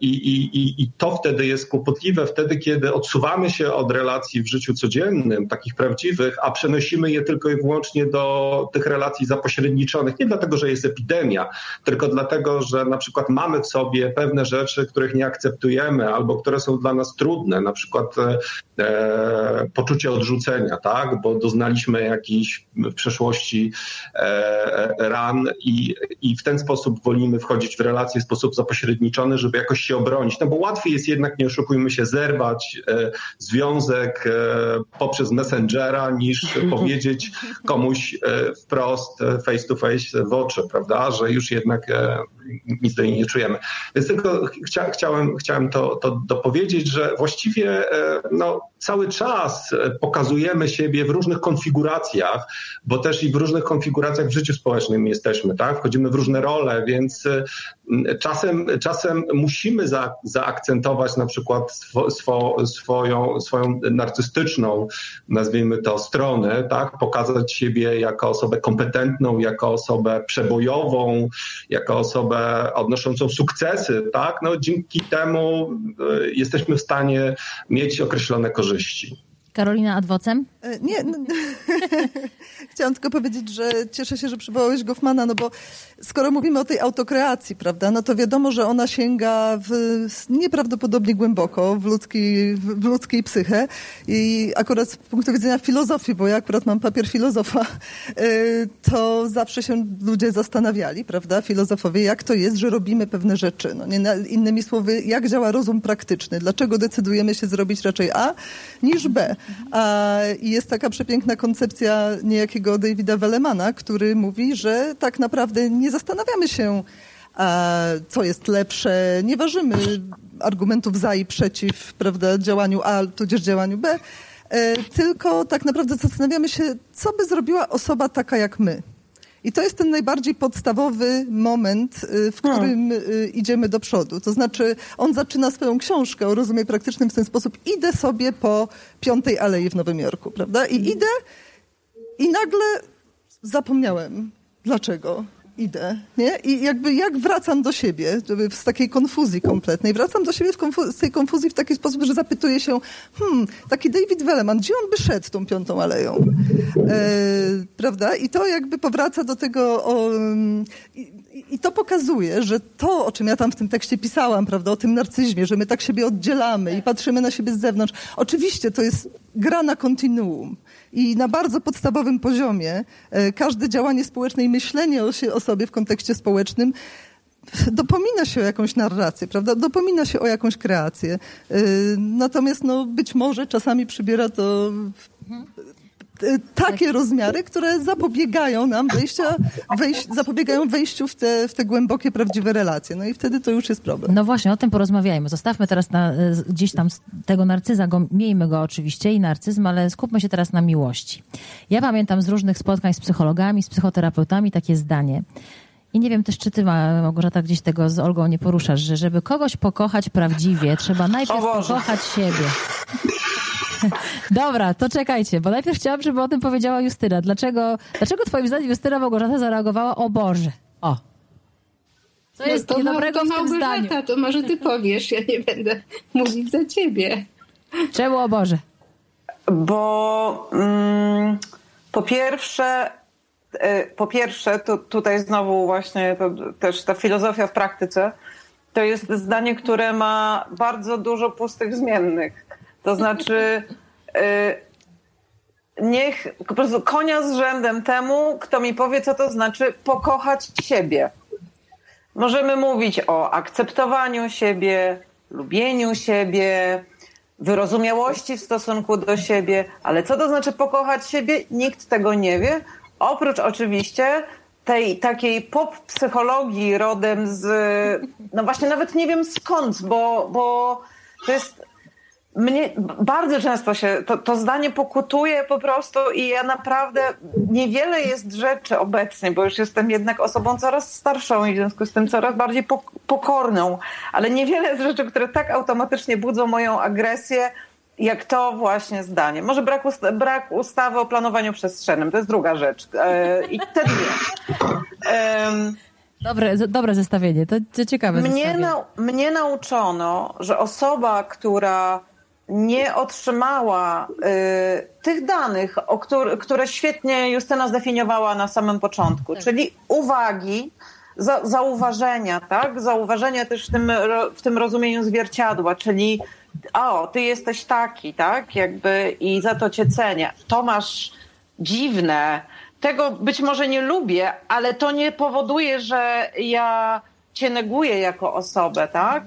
I, i, I to wtedy jest kłopotliwe, wtedy, kiedy odsuwamy się od relacji w życiu codziennym, takich prawdziwych, a przenosimy je tylko i wyłącznie do tych relacji zapośredniczonych. Nie dlatego, że jest epidemia, tylko dlatego, że na przykład mamy w sobie pewne rzeczy, których nie akceptujemy albo które są dla nas trudne, na przykład e, e, poczucie odrzucenia, tak? bo doznaliśmy jakichś w przeszłości e, ran i, i w ten sposób wolimy wchodzić w relacje w sposób zapośredniczony, żeby jakoś się obronić. No bo łatwiej jest jednak, nie oszukujmy się, zerwać e, związek e, poprzez Messengera, niż [LAUGHS] powiedzieć komuś e, wprost, face to face w oczy, prawda, że już jednak nic do niej nie czujemy. Więc tylko chcia, chciałem, chciałem to, to dopowiedzieć, że właściwie e, no, cały czas pokazujemy siebie w różnych konfiguracjach, bo też i w różnych konfiguracjach w życiu społecznym jesteśmy, tak? Wchodzimy w różne role, więc czasem, czasem musimy za, zaakcentować na przykład swo, swo, swoją, swoją narcystyczną, nazwijmy to, stronę, tak? Pokazać siebie jako osobę kompetentną, jako osobę przebojową, jako osobę odnoszącą sukcesy, tak? No, dzięki temu e, jesteśmy w stanie mieć określone korzyści korzyści.
Karolina Adwocem?
E, nie, no, [LAUGHS] chciałam tylko powiedzieć, że cieszę się, że przywołałeś Goffmana, no bo skoro mówimy o tej autokreacji, prawda, no to wiadomo, że ona sięga w, nieprawdopodobnie głęboko w ludzkiej, w ludzkiej psychę i akurat z punktu widzenia filozofii, bo ja akurat mam papier filozofa, e, to zawsze się ludzie zastanawiali, prawda, filozofowie, jak to jest, że robimy pewne rzeczy. No, nie, innymi słowy, jak działa rozum praktyczny, dlaczego decydujemy się zrobić raczej A niż B. I jest taka przepiękna koncepcja niejakiego Davida Wellemana, który mówi, że tak naprawdę nie zastanawiamy się, co jest lepsze, nie ważymy argumentów za i przeciw prawda, działaniu A tudzież działaniu B, e, tylko tak naprawdę zastanawiamy się, co by zrobiła osoba taka jak my. I to jest ten najbardziej podstawowy moment, y, w którym hmm. idziemy do przodu. To znaczy, on zaczyna swoją książkę o rozumie praktycznym w ten sposób. Idę sobie po Piątej Alei w Nowym Jorku, prawda? I idę i nagle zapomniałem. Dlaczego? Idę, nie? I jakby jak wracam do siebie z takiej konfuzji kompletnej. Wracam do siebie z tej konfuzji w taki sposób, że zapytuję się, hmm, taki David Welleman, gdzie on by szedł tą piątą aleją? E, prawda? I to jakby powraca do tego o, i, i to pokazuje, że to, o czym ja tam w tym tekście pisałam, prawda, o tym narcyzmie, że my tak siebie oddzielamy i patrzymy na siebie z zewnątrz, oczywiście to jest gra na kontinuum. I na bardzo podstawowym poziomie e, każde działanie społeczne i myślenie o, się, o sobie w kontekście społecznym dopomina się o jakąś narrację, prawda? Dopomina się o jakąś kreację. E, natomiast no, być może czasami przybiera to e, takie rozmiary, które zapobiegają nam wejścia, wejś, zapobiegają wejściu w te, w te głębokie, prawdziwe relacje. No i wtedy to już jest problem.
No właśnie, o tym porozmawiajmy. Zostawmy teraz na, gdzieś tam tego narcyza, go, miejmy go oczywiście i narcyzm, ale skupmy się teraz na miłości. Ja pamiętam z różnych spotkań z psychologami, z psychoterapeutami takie zdanie. I nie wiem też, czy ty, Małgorzata, gdzieś tego z Olgą nie poruszasz, że żeby kogoś pokochać prawdziwie, trzeba najpierw pokochać siebie. [LAUGHS] Dobra, to czekajcie, bo najpierw chciałam, żeby o tym powiedziała Justyna. Dlaczego, dlaczego twoim zdaniem Justyna Małgorzata zareagowała o Boże? O.
Co jest no to niedobrego to w tym zdaniu? to może ty powiesz, ja nie będę mówić za ciebie.
Czemu o Boże?
Bo mm, po pierwsze, y, po pierwsze, to tutaj znowu właśnie to też ta filozofia w praktyce, to jest zdanie, które ma bardzo dużo pustych zmiennych. To znaczy, y, niech po prostu konia z rzędem temu, kto mi powie, co to znaczy pokochać siebie. Możemy mówić o akceptowaniu siebie, lubieniu siebie, wyrozumiałości w stosunku do siebie, ale co to znaczy pokochać siebie? Nikt tego nie wie, oprócz oczywiście tej takiej pop psychologii rodem z, no właśnie nawet nie wiem skąd, bo, bo to jest mnie bardzo często się to, to zdanie pokutuje po prostu i ja naprawdę niewiele jest rzeczy obecnie, bo już jestem jednak osobą coraz starszą i w związku z tym coraz bardziej pokorną, ale niewiele jest rzeczy, które tak automatycznie budzą moją agresję, jak to właśnie zdanie. Może brak, usta brak ustawy o planowaniu przestrzennym, to jest druga rzecz. E, I te dwie.
Dobre, dobre zestawienie, to, to ciekawe
mnie. Na, mnie nauczono, że osoba, która nie otrzymała y, tych danych, który, które świetnie Justyna zdefiniowała na samym początku, tak. czyli uwagi, za, zauważenia, tak? Zauważenia też w tym, w tym rozumieniu zwierciadła, czyli o, ty jesteś taki, tak? Jakby i za to cię cenię. To masz dziwne. Tego być może nie lubię, ale to nie powoduje, że ja cię neguję jako osobę, tak?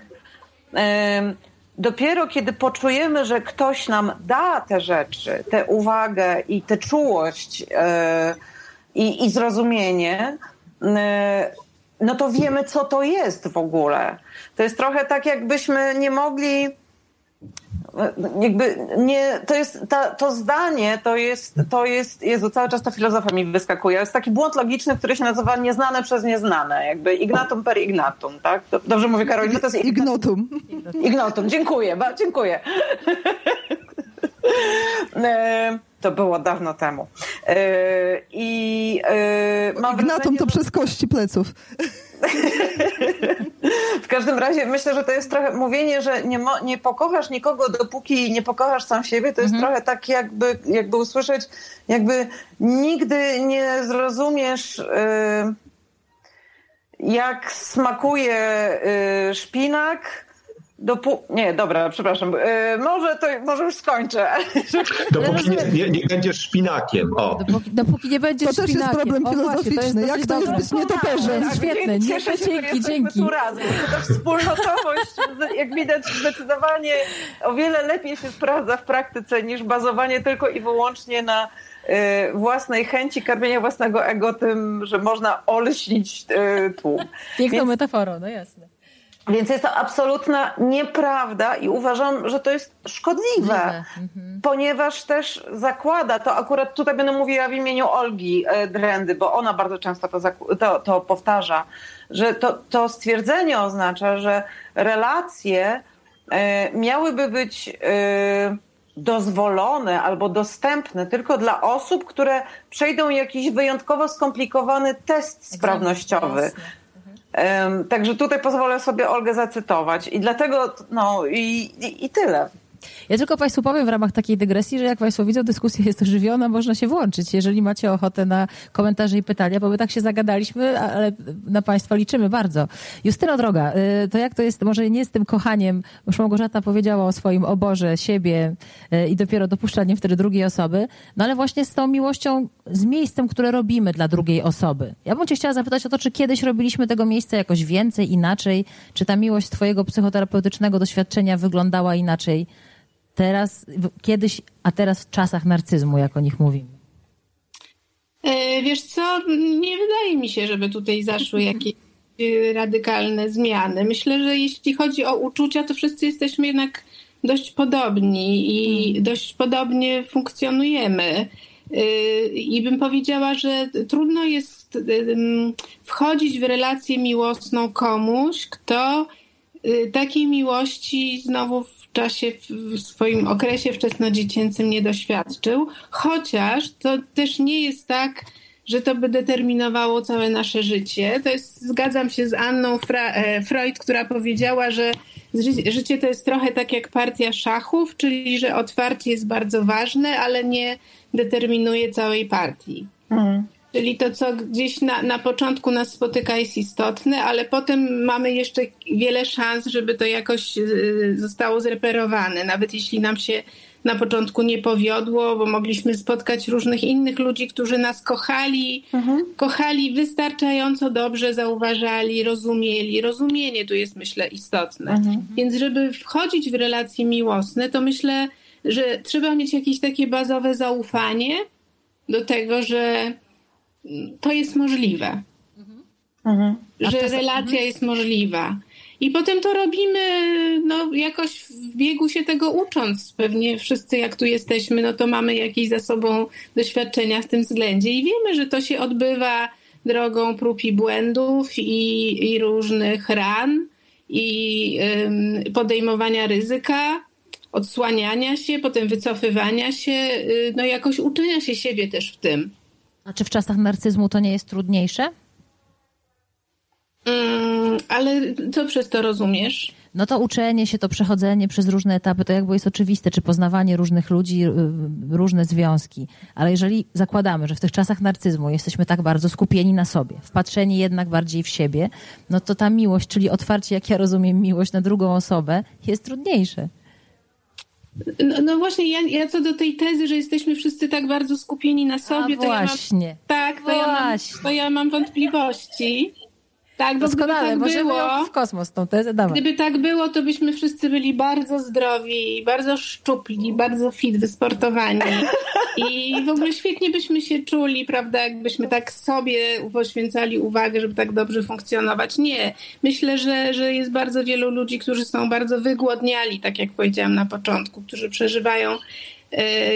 Dopiero kiedy poczujemy, że ktoś nam da te rzeczy, tę uwagę i tę czułość yy, i, i zrozumienie, yy, no to wiemy, co to jest w ogóle. To jest trochę tak, jakbyśmy nie mogli jakby nie, to jest, ta, to zdanie to jest, to jest, Jezu, cały czas ta filozofia mi wyskakuje. Jest taki błąd logiczny, który się nazywa nieznane przez nieznane, jakby ignatum per ignatum, tak? Dobrze mówię, Karolina? To jest
ignotum.
Ignotum, dziękuję, ba, dziękuję. E, to było dawno temu. E, I
e, Ignatum wrażenie, to przez kości pleców. [LAUGHS]
w każdym razie myślę, że to jest trochę mówienie, że nie, mo, nie pokochasz nikogo, dopóki nie pokochasz sam siebie. To jest mhm. trochę tak, jakby, jakby usłyszeć, jakby nigdy nie zrozumiesz. Yy, jak smakuje yy, szpinak, Dopó- nie, dobra, przepraszam. Yy, może, to, może już skończę. [LAUGHS]
Dopóki nie, nie, nie będziesz szpinakiem. O.
Dopóki, dopóki nie będziesz
To też jest problem filozoficzny. to jest Jak to jest być nietoperzem?
Tak, świetne, nie,
cieszę się,
dzięki, dzięki. Tu
razem. To też wspólnotowość, [LAUGHS] jak widać, zdecydowanie o wiele lepiej się sprawdza w praktyce niż bazowanie tylko i wyłącznie na y, własnej chęci karmienia własnego ego tym, że można olśnić y, tłum.
Piękną Więc... metaforą, no jasne.
Więc jest to absolutna nieprawda i uważam, że to jest szkodliwe, mhm. ponieważ też zakłada, to akurat tutaj będę mówiła w imieniu Olgi e, Drendy, bo ona bardzo często to, to, to powtarza, że to, to stwierdzenie oznacza, że relacje e, miałyby być e, dozwolone albo dostępne tylko dla osób, które przejdą jakiś wyjątkowo skomplikowany test sprawnościowy. Także tutaj pozwolę sobie Olgę zacytować. I dlatego, no i, i, i tyle.
Ja tylko Państwu powiem w ramach takiej dygresji, że jak Państwo widzą, dyskusja jest ożywiona, można się włączyć, jeżeli macie ochotę na komentarze i pytania, bo my tak się zagadaliśmy, ale na Państwa liczymy bardzo. Justyno droga, y, to jak to jest, może nie z tym kochaniem, już Małgorzata powiedziała o swoim oborze, siebie y, i dopiero dopuszczaniem wtedy drugiej osoby, no ale właśnie z tą miłością, z miejscem, które robimy dla drugiej osoby. Ja bym Cię chciała zapytać o to, czy kiedyś robiliśmy tego miejsca jakoś więcej, inaczej, czy ta miłość Twojego psychoterapeutycznego doświadczenia wyglądała inaczej? Teraz, kiedyś, a teraz w czasach narcyzmu, jak o nich mówimy?
E, wiesz co, nie wydaje mi się, żeby tutaj zaszły jakieś e, radykalne zmiany. Myślę, że jeśli chodzi o uczucia, to wszyscy jesteśmy jednak dość podobni i hmm. dość podobnie funkcjonujemy. E, I bym powiedziała, że trudno jest wchodzić w relację miłosną komuś, kto takiej miłości znowu czasie, w swoim okresie wczesnodziecięcym nie doświadczył, chociaż to też nie jest tak, że to by determinowało całe nasze życie. To jest, zgadzam się z Anną Fra e, Freud, która powiedziała, że życie to jest trochę tak jak partia szachów, czyli że otwarcie jest bardzo ważne, ale nie determinuje całej partii. Mhm. Czyli to, co gdzieś na, na początku nas spotyka, jest istotne, ale potem mamy jeszcze wiele szans, żeby to jakoś y, zostało zreperowane. Nawet jeśli nam się na początku nie powiodło, bo mogliśmy spotkać różnych innych ludzi, którzy nas kochali, mhm. kochali wystarczająco dobrze, zauważali, rozumieli. Rozumienie tu jest, myślę, istotne. Mhm. Więc, żeby wchodzić w relacje miłosne, to myślę, że trzeba mieć jakieś takie bazowe zaufanie do tego, że to jest możliwe. Mhm. Że to... relacja jest możliwa. I potem to robimy no, jakoś w biegu się tego ucząc. Pewnie wszyscy, jak tu jesteśmy, no to mamy jakieś za sobą doświadczenia w tym względzie i wiemy, że to się odbywa drogą prób i błędów i, i różnych ran i ym, podejmowania ryzyka, odsłaniania się, potem wycofywania się, yy, no jakoś uczenia się siebie też w tym.
A czy w czasach narcyzmu to nie jest trudniejsze?
Mm, ale co przez to rozumiesz?
No to uczenie się, to przechodzenie przez różne etapy, to jakby jest oczywiste, czy poznawanie różnych ludzi, y, różne związki. Ale jeżeli zakładamy, że w tych czasach narcyzmu jesteśmy tak bardzo skupieni na sobie, wpatrzeni jednak bardziej w siebie, no to ta miłość, czyli otwarcie, jak ja rozumiem miłość na drugą osobę, jest trudniejsze.
No, no, właśnie, ja, ja, co do tej tezy, że jesteśmy wszyscy tak bardzo skupieni na sobie,
A to właśnie.
ja mam, tak, to, właśnie. Ja mam, to ja mam wątpliwości. Tak, bo
Doskonale,
gdyby tak było,
w kosmos tą tezę, dawaj.
Gdyby tak było, to byśmy wszyscy byli bardzo zdrowi, bardzo szczupli, bardzo fit, wysportowani [LAUGHS] i w ogóle świetnie byśmy się czuli, prawda, jakbyśmy tak sobie poświęcali uwagę, żeby tak dobrze funkcjonować. Nie. Myślę, że, że jest bardzo wielu ludzi, którzy są bardzo wygłodniali, tak jak powiedziałam na początku, którzy przeżywają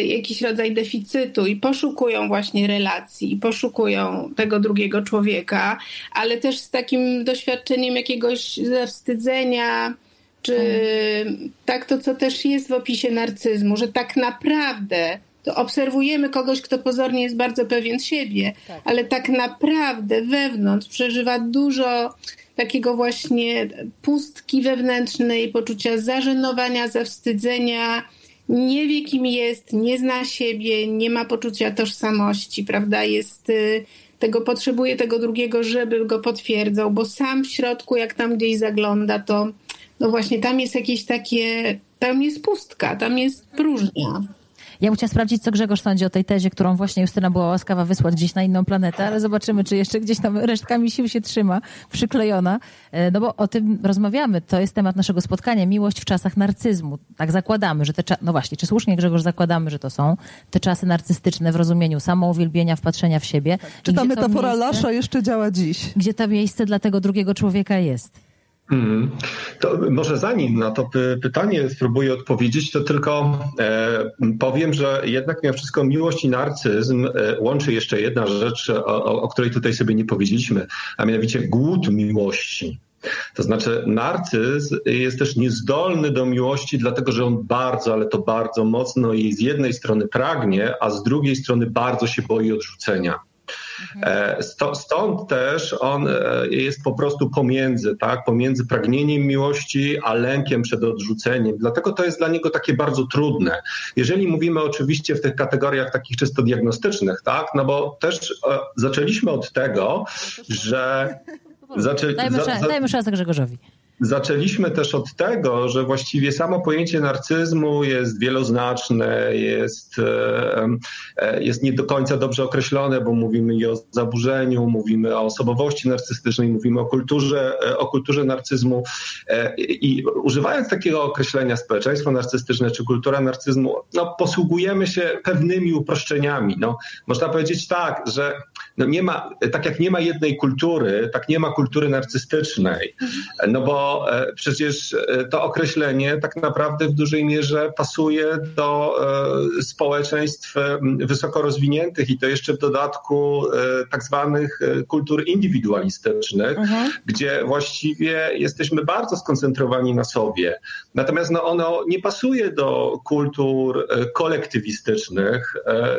jakiś rodzaj deficytu i poszukują właśnie relacji, i poszukują tego drugiego człowieka, ale też z takim doświadczeniem jakiegoś zawstydzenia, czy hmm. tak to, co też jest w opisie narcyzmu, że tak naprawdę to obserwujemy kogoś, kto pozornie jest bardzo pewien siebie, tak. ale tak naprawdę wewnątrz przeżywa dużo takiego właśnie pustki wewnętrznej, poczucia zażenowania, zawstydzenia, nie wie kim jest, nie zna siebie, nie ma poczucia tożsamości, prawda? Jest y, tego potrzebuje tego drugiego, żeby go potwierdzał, bo sam w środku, jak tam gdzieś zagląda, to no właśnie tam jest jakieś takie, tam jest pustka, tam jest próżnia.
Ja bym chciała sprawdzić, co Grzegorz sądzi o tej tezie, którą właśnie Justyna była łaskawa wysłać gdzieś na inną planetę, ale zobaczymy, czy jeszcze gdzieś tam resztkami sił się trzyma, przyklejona. E, no bo o tym rozmawiamy. To jest temat naszego spotkania. Miłość w czasach narcyzmu. Tak zakładamy, że te czasy, no właśnie, czy słusznie Grzegorz zakładamy, że to są te czasy narcystyczne w rozumieniu samouwielbienia, wpatrzenia w siebie.
Czy ta metafora miejsce, Lasza jeszcze działa dziś?
Gdzie to miejsce dla tego drugiego człowieka jest?
Hmm. To może zanim na to pytanie spróbuję odpowiedzieć, to tylko e, powiem, że jednak mimo wszystko miłość i narcyzm e, łączy jeszcze jedna rzecz, o, o, której tutaj sobie nie powiedzieliśmy, a mianowicie głód miłości. To znaczy, narcyz jest też niezdolny do miłości, dlatego że on bardzo, ale to bardzo mocno i z jednej strony pragnie, a z drugiej strony bardzo się boi odrzucenia. E, stąd też on e, jest po prostu pomiędzy, tak? pomiędzy pragnieniem miłości, a lękiem przed odrzuceniem. Dlatego to jest dla niego takie bardzo trudne. Jeżeli mówimy oczywiście w tych kategoriach takich czysto diagnostycznych, tak? no bo też e, zaczęliśmy od tego, że... [LAUGHS]
Zaczę... Dajmy, za, za... dajmy szansę Grzegorzowi.
Zaczęliśmy też od tego, że właściwie samo pojęcie narcyzmu jest wieloznaczne, jest, e, e, jest nie do końca dobrze określone, bo mówimy i o zaburzeniu, mówimy o osobowości narcystycznej, mówimy o kulturze, e, o kulturze narcyzmu. I używając takiego określenia społeczeństwo narcystyczne czy kultura narcyzmu, no, posługujemy się pewnymi uproszczeniami. No, można powiedzieć tak, że no nie ma, tak jak nie ma jednej kultury, tak nie ma kultury narcystycznej. No bo E, przecież e, to określenie tak naprawdę w dużej mierze pasuje do e, społeczeństw wysoko rozwiniętych i to jeszcze w dodatku tak zwanych kultur indywidualistycznych, mhm. gdzie właściwie jesteśmy bardzo skoncentrowani na sobie. Natomiast no, ono nie pasuje do kultur kolektywistycznych,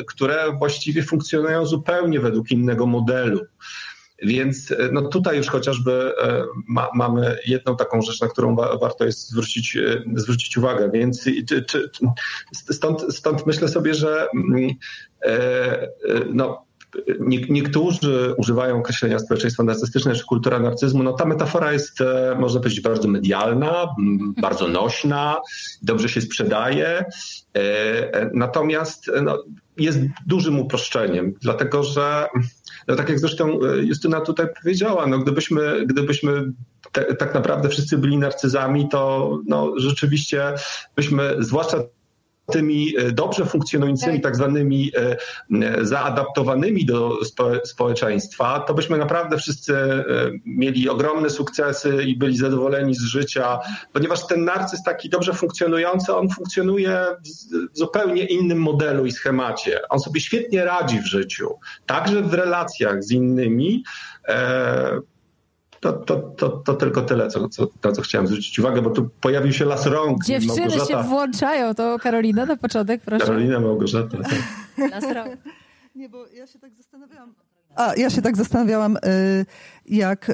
które właściwie funkcjonują zupełnie według innego modelu. Więc e, no tutaj już chociażby e, ma, mamy jedną taką rzecz, na którą wa, warto jest zwrócić, e, zwrócić uwagę. Więc czy, czy, stąd, stąd myślę sobie, że mm, no, niektórzy używają określenia społeczeństwo narcystyczne czy kultura narcyzmu. No ta metafora jest, można powiedzieć, bardzo medialna, bardzo nośna, dobrze się sprzedaje. Natomiast no, jest dużym uproszczeniem, dlatego że no tak jak zresztą e, Justyna tutaj powiedziała, no gdybyśmy, gdybyśmy te, tak naprawdę wszyscy byli narcyzami, to no rzeczywiście byśmy, zwłaszcza tymi e, dobrze funkcjonującymi, tak, tak zwanymi e, zaadaptowanymi do społeczeństwa, to byśmy naprawdę wszyscy e, mieli ogromne sukcesy i byli zadowoleni z życia, ponieważ ten narcyz taki dobrze funkcjonujący, on funkcjonuje w zupełnie innym modelu i schemacie. On sobie świetnie radzi w życiu, także w relacjach z innymi. To, to, to, to tylko tyle, co, co, na co chciałem zwrócić uwagę, bo tu pojawił się las rąk.
Dziewczyny Małgorzata... się włączają. To Karolina na początek, proszę.
Karolina, Małgorzata. Tak. [LAUGHS] Las
rąk. Nie, bo ja się tak zastanawiałam. A ja się tak zastanawiałam, y, jak.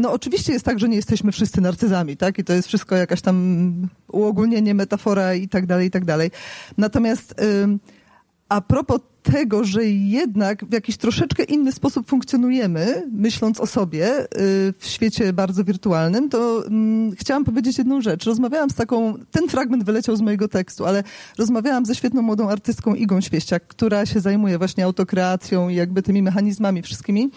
No, oczywiście jest tak, że nie jesteśmy wszyscy narcyzami, tak? I to jest wszystko jakaś tam uogólnienie, metafora i tak dalej, i tak dalej. Natomiast a propos tego, że jednak w jakiś troszeczkę inny sposób funkcjonujemy, myśląc o sobie y, w świecie bardzo wirtualnym, to mm, chciałam powiedzieć jedną rzecz. Rozmawiałam z taką, ten fragment wyleciał z mojego tekstu, ale rozmawiałam ze świetną młodą artystką Igą Świeściak, która się zajmuje właśnie autokreacją i jakby tymi mechanizmami wszystkimi.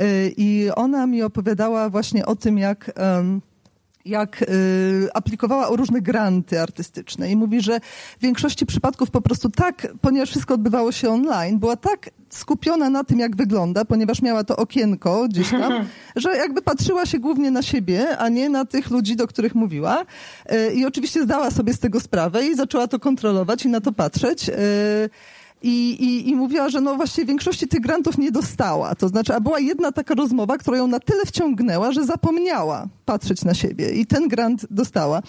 Y, I ona mi opowiadała właśnie o tym, jak jak y, aplikowała o różne granty artystyczne i mówi, że w większości przypadków po prostu tak, ponieważ wszystko odbywało się online, była tak skupiona na tym, jak wygląda, ponieważ miała to okienko gdzieś tam, [LAUGHS] że jakby patrzyła się głównie na siebie, a nie na tych ludzi, do których mówiła. Y, I oczywiście zdała sobie z tego sprawę i zaczęła to kontrolować i na to patrzeć. Y, i, i, i mówiła, że no właśnie większości tych grantów nie dostała. To znaczy, a była jedna taka rozmowa, która ją na tyle wciągnęła, że zapomniała patrzeć na siebie i ten grant dostała.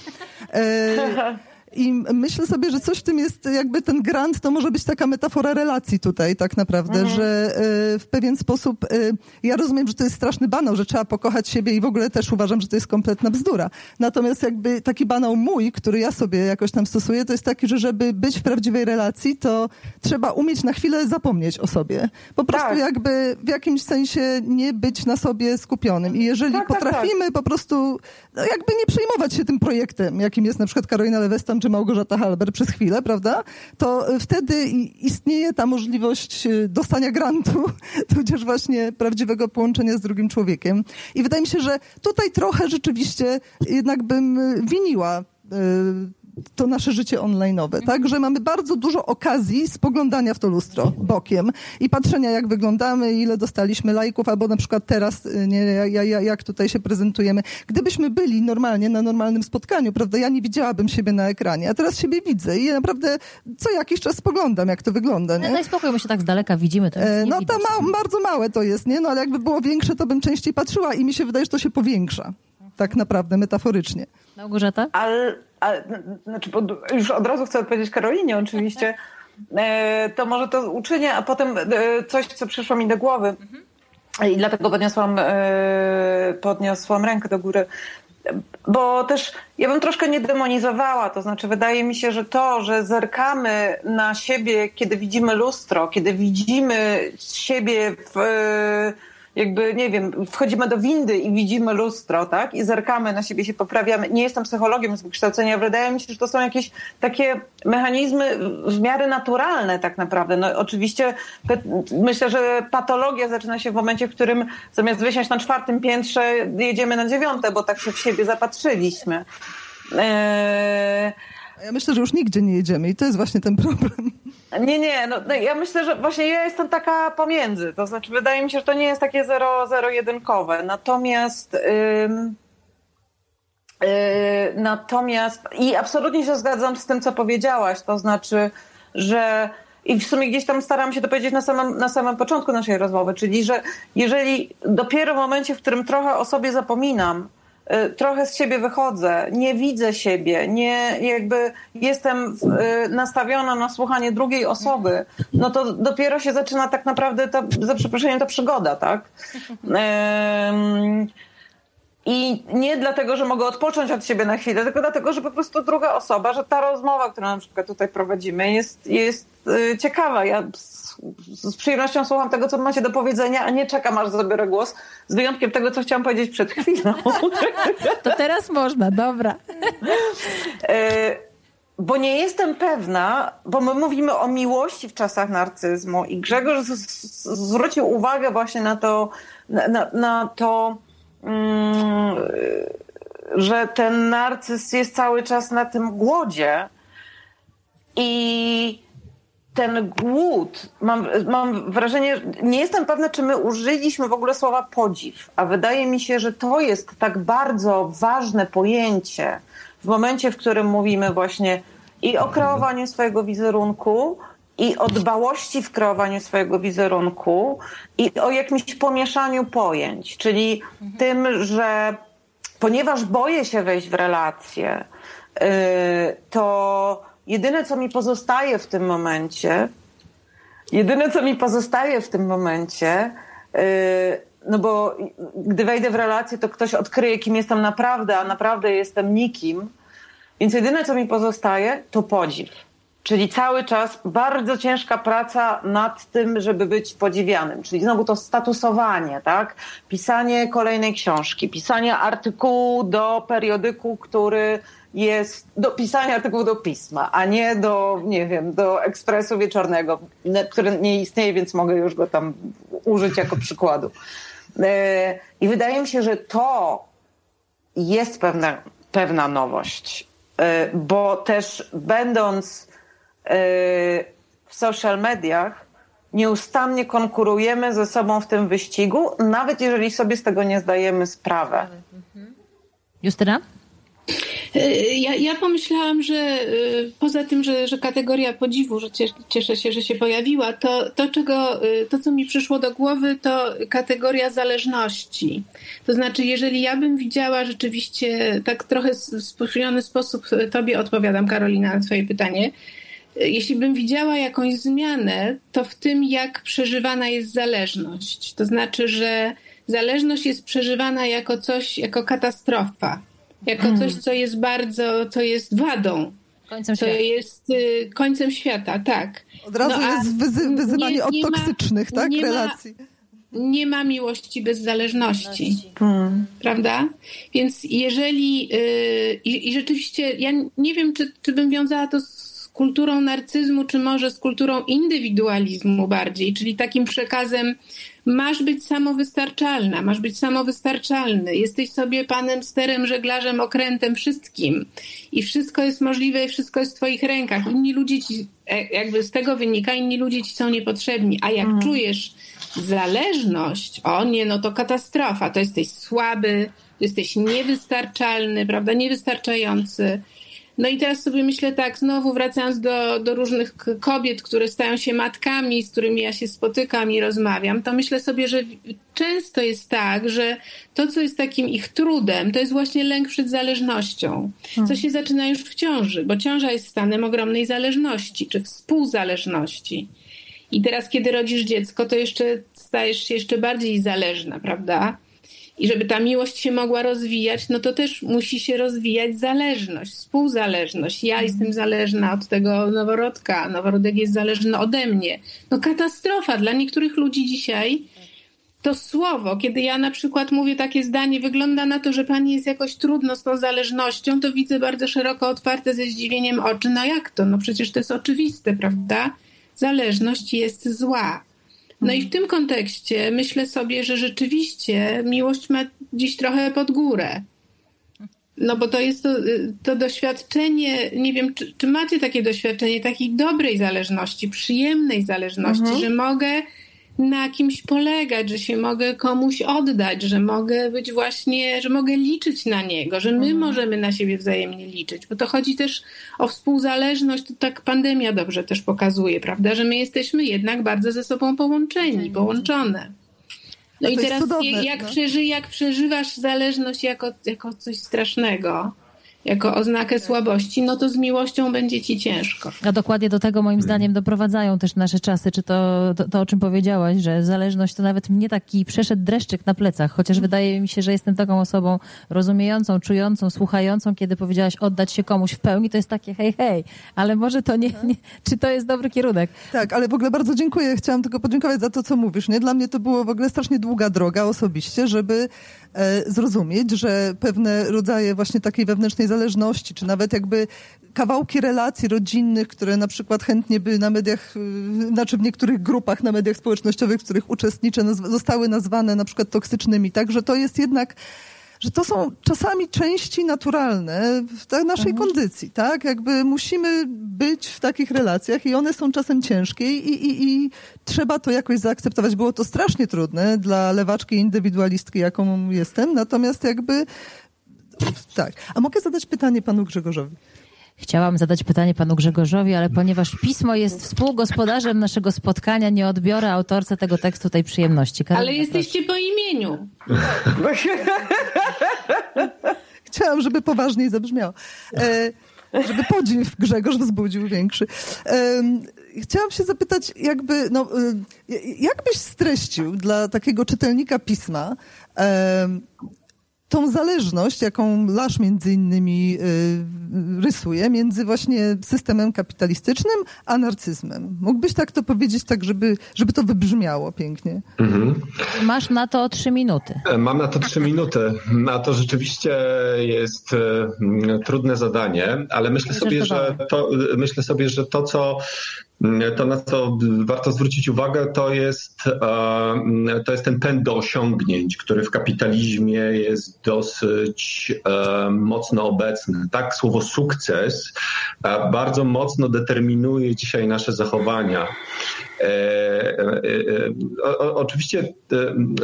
E, [LAUGHS] I myślę sobie, że coś w tym jest, jakby ten grant to może być taka metafora relacji tutaj tak naprawdę, mhm. że y, w pewien sposób, y, ja rozumiem, że to jest straszny banał, że trzeba pokochać siebie i w ogóle też uważam, że to jest kompletna bzdura. Natomiast jakby taki banał mój, który ja sobie jakoś tam stosuję, to jest taki, że żeby być w prawdziwej relacji, to trzeba umieć na chwilę zapomnieć o sobie. Po prostu tak. jakby w jakimś sensie nie być na sobie skupionym. I jeżeli tak, tak potrafimy tak, po prostu no jakby nie przejmować się tym projektem, jakim jest na przykład Karolina Lewestam czy Małgorzata Halber przez chwilę, prawda? To wtedy istnieje ta możliwość y, dostania grantu, [LAUGHS] tudzież właśnie prawdziwego połączenia z drugim człowiekiem. I wydaje mi się, że tutaj trochę rzeczywiście jednak bym winiła y, to nasze życie online'owe, tak? Że mamy bardzo dużo okazji spoglądania w to lustro bokiem i patrzenia, jak wyglądamy, ile dostaliśmy lajków, albo na przykład teraz, y, nie, jak tutaj się prezentujemy. Gdybyśmy byli normalnie na normalnym spotkaniu, prawda, ja nie widziałabym siebie na ekranie, a teraz siebie widzę i ja naprawdę co jakiś czas spoglądam, jak to wygląda, nie?
No i spokój, my się tak z daleka widzimy. To e,
no to ma, bardzo małe to jest, nie? No ale jakby było większe, to bym częściej patrzyła i mi się wydaje, że to się powiększa. Tak naprawdę, metaforycznie.
Małgorzata?
Ale ale, znaczy, już od razu chcę odpowiedzieć Karolinie oczywiście, e, to może to uczynię, a potem e, coś, co przyszło mi do głowy. I dlatego podniosłam, e, podniosłam rękę do góry. Bo też ja bym troszkę nie demonizowała, to znaczy wydaje mi się, że to, że zerkamy na siebie, kiedy widzimy lustro, kiedy widzimy siebie w jakby, nie wiem, wchodzimy do windy i widzimy lustro, tak? I zerkamy na siebie, się poprawiamy. Nie jestem psychologiem z wykształcenia, wydaje mi się, że to są jakieś takie mechanizmy w miarę naturalne tak naprawdę. No oczywiście myślę, że patologia zaczyna się w momencie, w którym zamiast wysiąść na czwartym piętrze, jedziemy na dziewiąte, bo tak się w siebie zapatrzyliśmy. Eee...
Ja myślę, że już nigdzie nie jedziemy i to jest właśnie ten problem.
Nie, nie, no, no, ja myślę, że właśnie ja jestem taka pomiędzy. To znaczy, wydaje mi się, że to nie jest takie zero-jedynkowe. Natomiast. Yy, natomiast. I absolutnie się zgadzam z tym, co powiedziałaś. To znaczy, że. I w sumie gdzieś tam staram się to powiedzieć na samym, na samym początku naszej rozmowy, czyli że jeżeli dopiero w momencie, w którym trochę o sobie zapominam, trochę z siebie wychodzę, nie widzę siebie, nie jakby jestem y, nastawiona na słuchanie drugiej osoby, no to dopiero się zaczyna tak naprawdę ta, za przeproszeniem ta przygoda, tak? I nie dlatego, że mogę odpocząć od siebie na chwilę, tylko dlatego, że po prostu druga osoba, że ta rozmowa, którą na przykład tutaj prowadzimy, jest, jest y, ciekawa. Ja z, przyjemnością słucham tego, co macie do powiedzenia, a nie czekam, aż zabiorę głos, z wyjątkiem tego, co chciałam powiedzieć przed chwilą. [LAUGHS]
To teraz można, dobra.
Y, [LAUGHS] bo nie jestem pewna, bo my mówimy o miłości w czasach narcyzmu i Grzegorz zwrócił uwagę właśnie na to, na, na, na to, Mm, że ten narcyz jest cały czas na tym głodzie. I ten głód, mam, mam wrażenie, nie jestem pewna, czy my użyliśmy w ogóle słowa podziw, a wydaje mi się, że to jest tak bardzo ważne pojęcie w momencie, w którym mówimy właśnie i o kreowaniu swojego wizerunku, i o dbałości w kreowaniu swojego wizerunku, i o jakimś pomieszaniu pojęć, czyli mhm. tym, że ponieważ boję się wejść w relacje, yy, to jedyne, co mi pozostaje w tym momencie, jedyne, co mi pozostaje w tym momencie, yy, no bo gdy wejdę w relację, to ktoś odkryje, kim jestem naprawdę, a naprawdę jestem nikim. Więc jedyne, co mi pozostaje, to podziw. Czyli cały czas bardzo ciężka praca nad tym, żeby być podziwianym. Czyli znowu to statusowanie, tak? Pisanie kolejnej książki, pisanie artykułu do periodyku, który jest do pisania artykułu do pisma, a nie do, nie wiem, do ekspresu wieczornego, który nie istnieje, więc mogę już go tam użyć jako przykładu. E, I wydaje mi się, że to jest pewna, pewna nowość, e, bo też będąc e, w social mediach, nieustannie konkurujemy ze sobą w tym wyścigu, nawet jeżeli sobie z tego nie zdajemy sprawy.
Justyna?
Y, ja, ja pomyślałam, że y, poza tym, że, że kategoria podziwu, że cieszę się, że się pojawiła, to, to, czego, y, to, co mi przyszło do głowy, to kategoria zależności. To znaczy, jeżeli ja bym widziała rzeczywiście tak trochę w spóźniony sposób, Tobie odpowiadam, Karolina, na Twoje pytanie, jeśli bym widziała jakąś zmianę, to w tym, jak przeżywana jest zależność. To znaczy, że zależność jest przeżywana jako coś, jako katastrofa jako coś, co jest bardzo, co jest wadą.
Końcem
to
świata.
jest y, końcem świata, tak.
Od razu no, jest wyzy wyzywanie nie, nie od toksycznych, ma, tak,
nie
relacji.
Ma, nie ma miłości bez zależności, hmm. prawda? Więc jeżeli y, i, rzeczywiście, ja nie wiem, czy, czy bym wiązała to z kulturą narcyzmu, czy może z kulturą indywidualizmu bardziej, czyli takim przekazem masz być samowystarczalna, masz być samowystarczalny. Jesteś sobie panem sterem, żeglarzem, okrętem, wszystkim. I wszystko jest możliwe i wszystko jest w twoich rękach. Inni ludzie ci, e, jakby z tego wynika, inni ludzie ci są niepotrzebni. A jak mhm. czujesz zależność, o nie, no to katastrofa. To jesteś słaby, jesteś niewystarczalny, prawda, niewystarczający. No i teraz sobie myślę tak, znowu wracając do, do różnych kobiet, które stają się matkami, z którymi ja się spotykam i rozmawiam, to myślę sobie, że często jest tak, że to, co jest takim ich trudem, to jest właśnie lęk przed zależnością, co się zaczyna już w ciąży, bo ciąża jest stanem ogromnej zależności, czy współzależności. I teraz, kiedy rodzisz dziecko, to jeszcze stajesz się jeszcze bardziej zależna, prawda? I żeby ta miłość się mogła rozwijać, no to też musi się rozwijać zależność, współzależność. Ja mhm. jestem zależna od tego noworodka, noworodek jest zależny ode mnie. No katastrofa dla niektórych ludzi dzisiaj. To słowo, kiedy ja na przykład mówię takie zdanie, wygląda na to, że pani jest jakoś trudno z tą zależnością, to widzę bardzo szeroko otwarte ze zdziwieniem oczy. No jak to? No przecież to jest oczywiste, prawda? Zależność jest zła. No i w tym kontekście myślę sobie, że rzeczywiście miłość ma dziś trochę pod górę. No bo to jest to, to doświadczenie, nie wiem, czy, czy macie takie doświadczenie takiej dobrej zależności, przyjemnej zależności, mhm. że mogę na kimś polegać, że się mogę komuś oddać, że mogę być właśnie, że mogę liczyć na niego, że my mhm. możemy na siebie wzajemnie liczyć, bo to chodzi też o współzależność, to tak pandemia dobrze też pokazuje, prawda, że my jesteśmy jednak bardzo ze sobą połączeni, połączone. No, no i teraz cudowne, jak, no. przeży, jak przeżywasz zależność jako, jako coś strasznego, jako oznakę słabości, no to z miłością będzie ci ciężko.
A dokładnie do tego moim zdaniem doprowadzają też nasze czasy, czy to, to, to, o czym powiedziałaś, że zależność to nawet mnie taki przeszedł dreszczyk na plecach, chociaż wydaje mi się, że jestem taką osobą rozumiejącą, czującą, słuchającą, kiedy powiedziałaś oddać się komuś w pełni, to jest takie hej, hej, ale może to nie, nie czy to jest dobry kierunek?
Tak, ale w ogóle bardzo dziękuję, chciałam tylko podziękować za to, co mówisz, nie? Dla mnie to było w ogóle strasznie długa droga osobiście, żeby E, zrozumieć, że pewne rodzaje właśnie takiej wewnętrznej zależności, czy nawet jakby kawałki relacji rodzinnych, które na przykład chętnie by na mediach, e, znaczy w niektórych grupach na mediach społecznościowych, w których uczestniczę, zostały nazwane na przykład toksycznymi, tak, że to jest jednak że to są czasami części naturalne w naszej mhm. kondycji, tak? Jakby musimy być w takich relacjach i one są czasem ciężkie i, i, i trzeba to jakoś zaakceptować. Było to strasznie trudne dla lewaczki indywidualistki, jaką jestem, natomiast jakby tak. A mogę zadać pytanie panu Grzegorzowi?
Chciałam zadać pytanie panu Grzegorzowi, ale ponieważ pismo jest współgospodarzem naszego spotkania, nie odbiorę autorce tego tekstu tej przyjemności.
Karolina, ale jesteście proszę. po imieniu. [LAUGHS]
Chciałam, żeby poważniej zabrzmiało. E, żeby podziw Grzegorz wzbudził większy. E, chciałam się zapytać, jakby, no, e, jak byś streścił dla takiego czytelnika pisma e, tą zależność, jaką Lasz między innymi y, rysuje między właśnie systemem kapitalistycznym a narcyzmem. Mógłbyś tak to powiedzieć, tak żeby, żeby to wybrzmiało pięknie? Mhm.
Masz na to trzy minuty.
E, mam na to trzy minuty. Na to rzeczywiście jest e, trudne zadanie, ale myślę sobie, że to, myślę sobie, że to, co to, na co warto zwrócić uwagę, to jest, e, to jest ten pęd do osiągnięć, który w kapitalizmie jest dosyć e, mocno obecny. Tak, słowo sukces e, bardzo mocno determinuje dzisiaj nasze zachowania. Oczywiście,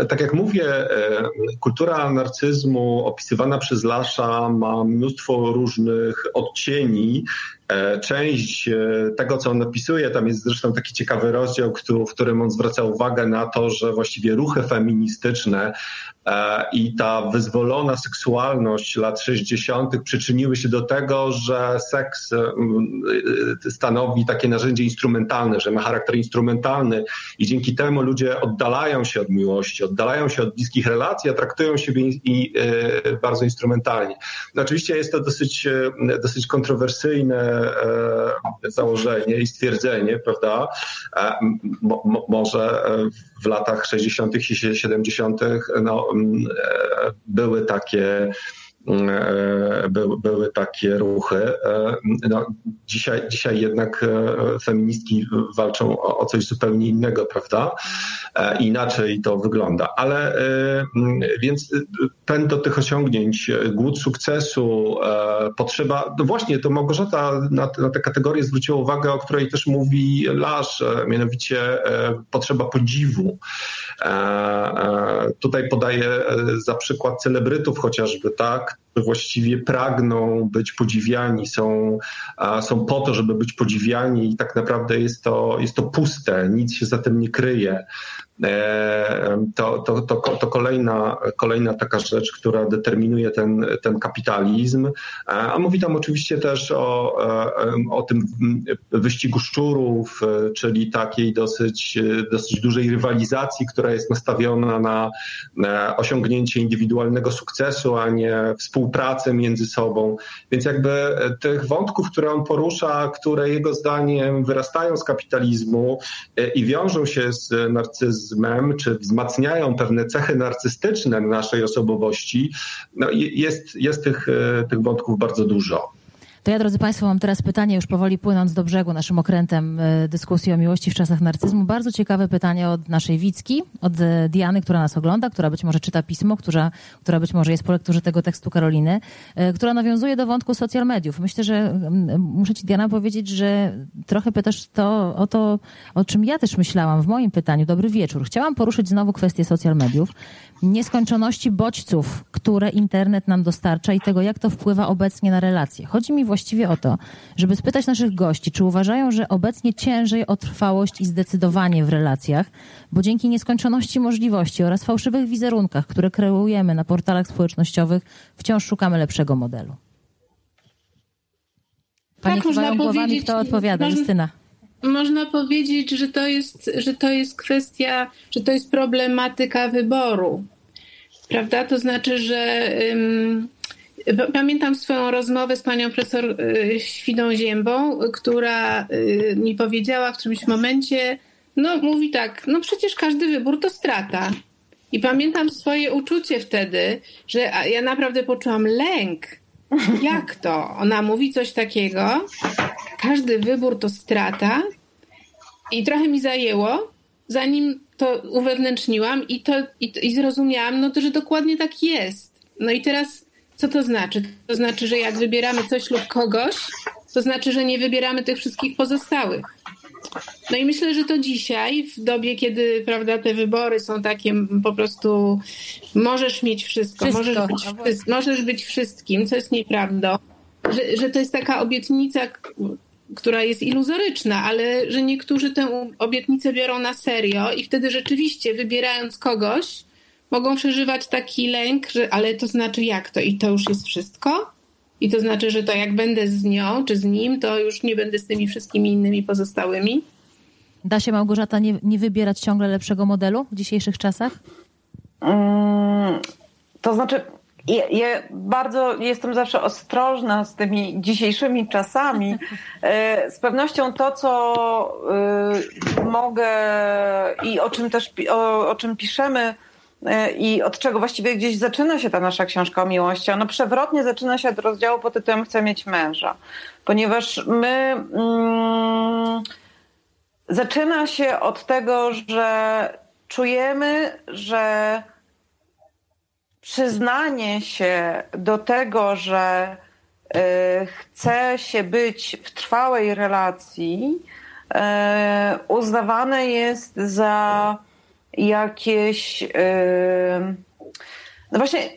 tak jak mówię, kultura narcyzmu opisywana przez Lasza ma mnóstwo różnych odcieni, E, część e, tego, co on napisuje, tam jest zresztą taki ciekawy rozdział, w którym on zwraca uwagę na to, że właściwie ruchy feministyczne e, i ta wyzwolona seksualność lat 60. przyczyniły się do tego, że seks stanowi takie narzędzie instrumentalne, że ma charakter instrumentalny i dzięki temu ludzie oddalają się od miłości, oddalają się od bliskich relacji, a traktują siebie i, bardzo instrumentalnie. No oczywiście jest to dosyć, dosyć kontrowersyjne E, założenie i stwierdzenie, prawda? E, mo, może w latach 60. i 70. No, były takie E, były, były takie ruchy. E, no, dzisiaj, dzisiaj jednak e, feministki walczą o, o coś zupełnie innego, prawda? Inaczej to wygląda. Ale więc pęd do tych osiągnięć, głód sukcesu, potrzeba, no właśnie, to Małgorzata na, na tę kategorię zwróciła uwagę, o której też mówi Lasz, mianowicie potrzeba podziwu. Tutaj podaję za przykład celebrytów chociażby, tak? Właściwie pragną być podziwiani, są, są po to, żeby być podziwiani i tak naprawdę jest to, jest to puste, nic się za tym nie kryje. E, to, to, to, to kolejna, kolejna taka rzecz, która determinuje ten, ten kapitalizm. E, a mówi tam oczywiście też o, e, o tym wyścigu szczurów, czyli takiej dosyć, dosyć dużej rywalizacji, która jest nastawiona na osiągnięcie indywidualnego sukcesu, a nie współpracę między sobą. Więc jakby tych wątków, które on porusza, które jego zdaniem wyrastają z kapitalizmu i wiążą się z narcyzmem, narcyzmem, czy wzmacniają pewne cechy narcystyczne naszej osobowości, no jest, jest tych, e, tych wątków bardzo dużo.
To ja, drodzy Państwo, mam teraz pytanie, już powoli płynąc do brzegu naszym okrętem e, dyskusji o miłości w czasach narcyzmu. Bardzo ciekawe pytanie od naszej Wicki, od e, Diany, która nas ogląda, która być może czyta pismo, która, która być może jest po lekturze tego tekstu Karoliny, e, która nawiązuje do wątku social mediów. Myślę, że muszę Ci, Diana, powiedzieć, że trochę pytasz to, o to, o czym ja też myślałam w moim pytaniu. Dobry wieczór. Chciałam poruszyć znowu kwestię social mediów, nieskończoności bodźców, które internet nam dostarcza i tego, jak to wpływa obecnie na relacje. Chodzi mi właściwie o to, żeby spytać naszych gości, czy uważają, że obecnie ciężej o trwałość i zdecydowanie w relacjach, bo dzięki nieskończoności możliwości oraz fałszywych wizerunkach, które kreujemy na portalach społecznościowych, wciąż szukamy lepszego modelu. Panie tak, można głowami, kto odpowiada? Można, Justyna.
Można powiedzieć, że to, jest, że to jest kwestia, że to jest problematyka wyboru. Prawda? To znaczy, że Pamiętam swoją rozmowę z panią profesor y, Świdą Ziębą, która y, mi powiedziała w którymś momencie, no mówi tak, no przecież każdy wybór to strata. I pamiętam swoje uczucie wtedy, że ja naprawdę poczułam lęk. Jak to? Ona mówi coś takiego, każdy wybór to strata. I trochę mi zajęło, zanim to uwewnętrzniłam i, to, i, i zrozumiałam, no to, że dokładnie tak jest No i teraz co to znaczy? To znaczy, że jak wybieramy coś lub kogoś, to znaczy, że nie wybieramy tych wszystkich pozostałych. No i myślę, że to dzisiaj, w dobie, kiedy prawda, te wybory są takie po prostu możesz mieć wszystko, wszystko. Możesz, być, no możesz być wszystkim, co jest nieprawdą, że, że to jest taka obietnica, która jest iluzoryczna, ale że niektórzy tę obietnicę biorą na serio i wtedy rzeczywiście wybierając kogoś, mogą przeżywać taki lęk, że ale to znaczy jak to i to już jest wszystko? I to znaczy, że to jak będę z nią czy z nim, to już nie będę z tymi wszystkimi innymi pozostałymi?
Da się Małgorzata nie, nie wybierać ciągle lepszego modelu w dzisiejszych czasach?
Mm, to znaczy, ja, ja, bardzo jestem zawsze ostrożna z tymi dzisiejszymi czasami. [LAUGHS] E, z pewnością to, co y, mogę i o czym też o, o czym piszemy, e, i od czego właściwie gdzieś zaczyna się ta nasza książka o miłości. Ona przewrotnie zaczyna się od rozdziału pod tytułem Chcę mieć męża, ponieważ my. Mm, zaczyna się od tego, że czujemy, że przyznanie się do tego, że y, chce się być w trwałej relacji, y, uznawane jest za jakieś. Y, no właśnie.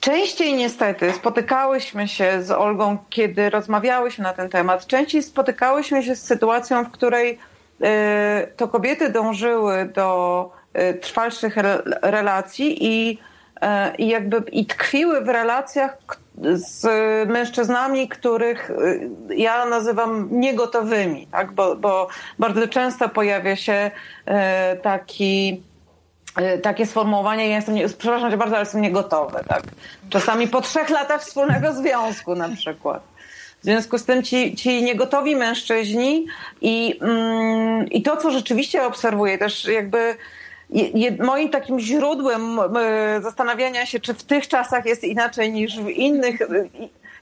Częściej niestety spotykałyśmy się z Olgą, kiedy rozmawiałyśmy na ten temat. Częściej spotykałyśmy się z sytuacją, w której to kobiety dążyły do trwalszych relacji i, y, i jakby i tkwiły w relacjach z mężczyznami, których y, ja nazywam niegotowymi, tak? bo, bo bardzo często pojawia się taki takie sformułowanie, ja jestem, nie, przepraszam cię bardzo, ale jestem niegotowy, tak? Czasami po trzech latach wspólnego związku na przykład. W związku z tym ci, ci niegotowi mężczyźni i, mm, i to, co rzeczywiście obserwuję, też jakby moim takim źródłem zastanawiania się, czy w tych czasach jest inaczej niż w innych,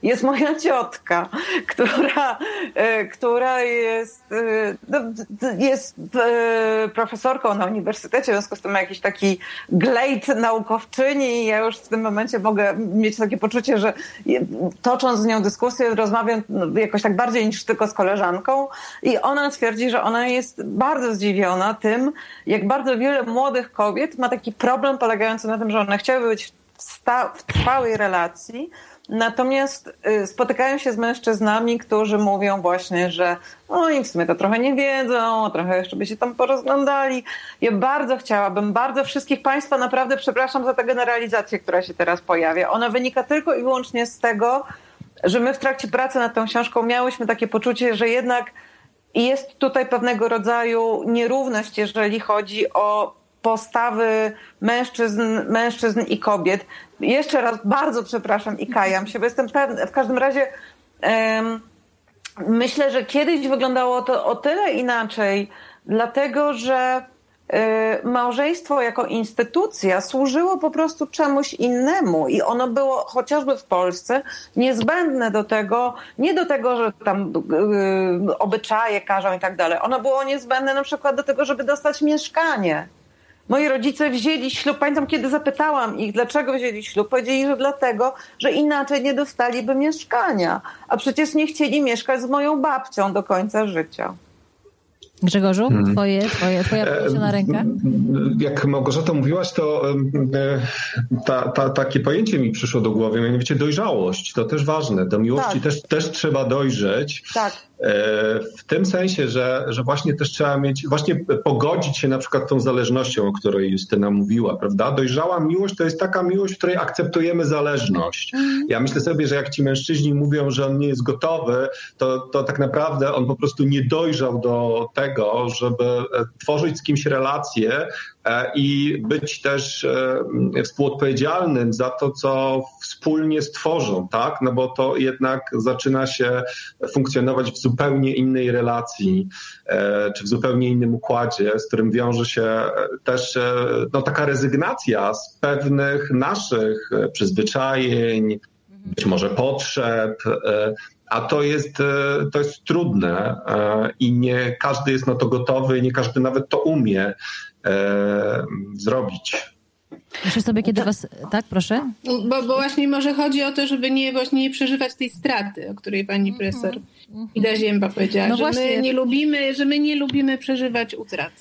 jest moja ciotka, która, e, która jest, e, no, jest e, profesorką na uniwersytecie, w związku z tym jakiś taki glejt naukowczyni i ja już w tym momencie mogę mieć takie poczucie, że tocząc z nią dyskusję, rozmawiam no, jakoś tak bardziej niż tylko z koleżanką i ona twierdzi, że ona jest bardzo zdziwiona tym, jak bardzo wiele młodych kobiet ma taki problem polegający na tym, że one chciałyby być w, w trwałej relacji, Natomiast y, spotykają się z mężczyznami, którzy mówią właśnie, że oni w sumie to trochę nie wiedzą, trochę jeszcze by się tam porozglądali. Ja bardzo chciałabym, bardzo wszystkich Państwa naprawdę przepraszam za tę generalizację, która się teraz pojawia. Ona wynika tylko i wyłącznie z tego, że my w trakcie pracy nad tą książką miałyśmy takie poczucie, że jednak jest tutaj pewnego rodzaju nierówność, jeżeli chodzi o postawy mężczyzn, mężczyzn i kobiet. Jeszcze raz bardzo przepraszam i kajam się, bo jestem pewna, w każdym razie um, myślę, że kiedyś wyglądało to o tyle inaczej, dlatego że y, małżeństwo jako instytucja służyło po prostu czemuś innemu i ono było chociażby w Polsce niezbędne do tego, nie do tego, że tam y, obyczaje każą i tak dalej. Ono było niezbędne na przykład do tego, żeby dostać mieszkanie. Moi rodzice wzięli ślub. Pamiętam, kiedy zapytałam ich, dlaczego wzięli ślub. Powiedzieli, że dlatego, że inaczej nie dostaliby mieszkania. A przecież nie chcieli mieszkać z moją babcią do końca życia.
Grzegorzu, hmm. twoje, twoje, twoja na rękę?
Jak Małgorzata mówiłaś, to e, ta, ta, takie pojęcie mi przyszło do głowy, mianowicie dojrzałość. To też ważne. Do miłości tak. też, też trzeba dojrzeć.
Tak.
E, w tym sensie, że, że właśnie też trzeba mieć, właśnie pogodzić się na przykład tą zależnością, o której Justyna mówiła, prawda? Dojrzała miłość to jest taka miłość, w której akceptujemy zależność. Mhm. Ja myślę sobie, że jak ci mężczyźni mówią, że on nie jest gotowy, to, to tak naprawdę on po prostu nie dojrzał do tego, żeby e, tworzyć z kimś relacje, i być też e, współodpowiedzialnym za to, co wspólnie stworzą, tak? No bo to jednak zaczyna się funkcjonować w zupełnie innej relacji, e, czy w zupełnie innym układzie, z którym wiąże się też no, taka rezygnacja z pewnych naszych przyzwyczajeń, być może potrzeb, a to jest, to jest trudne i nie każdy jest na to gotowy, nie każdy nawet to umie. E, zrobić.
Myślę sobie, kiedy was... Tak, proszę?
Bo, bo, właśnie może chodzi o to, żeby nie, właśnie nie przeżywać tej straty, o której pani mhm. profesor Ida Zięba powiedziała, no że właśnie. my nie lubimy, że my nie lubimy przeżywać utrat.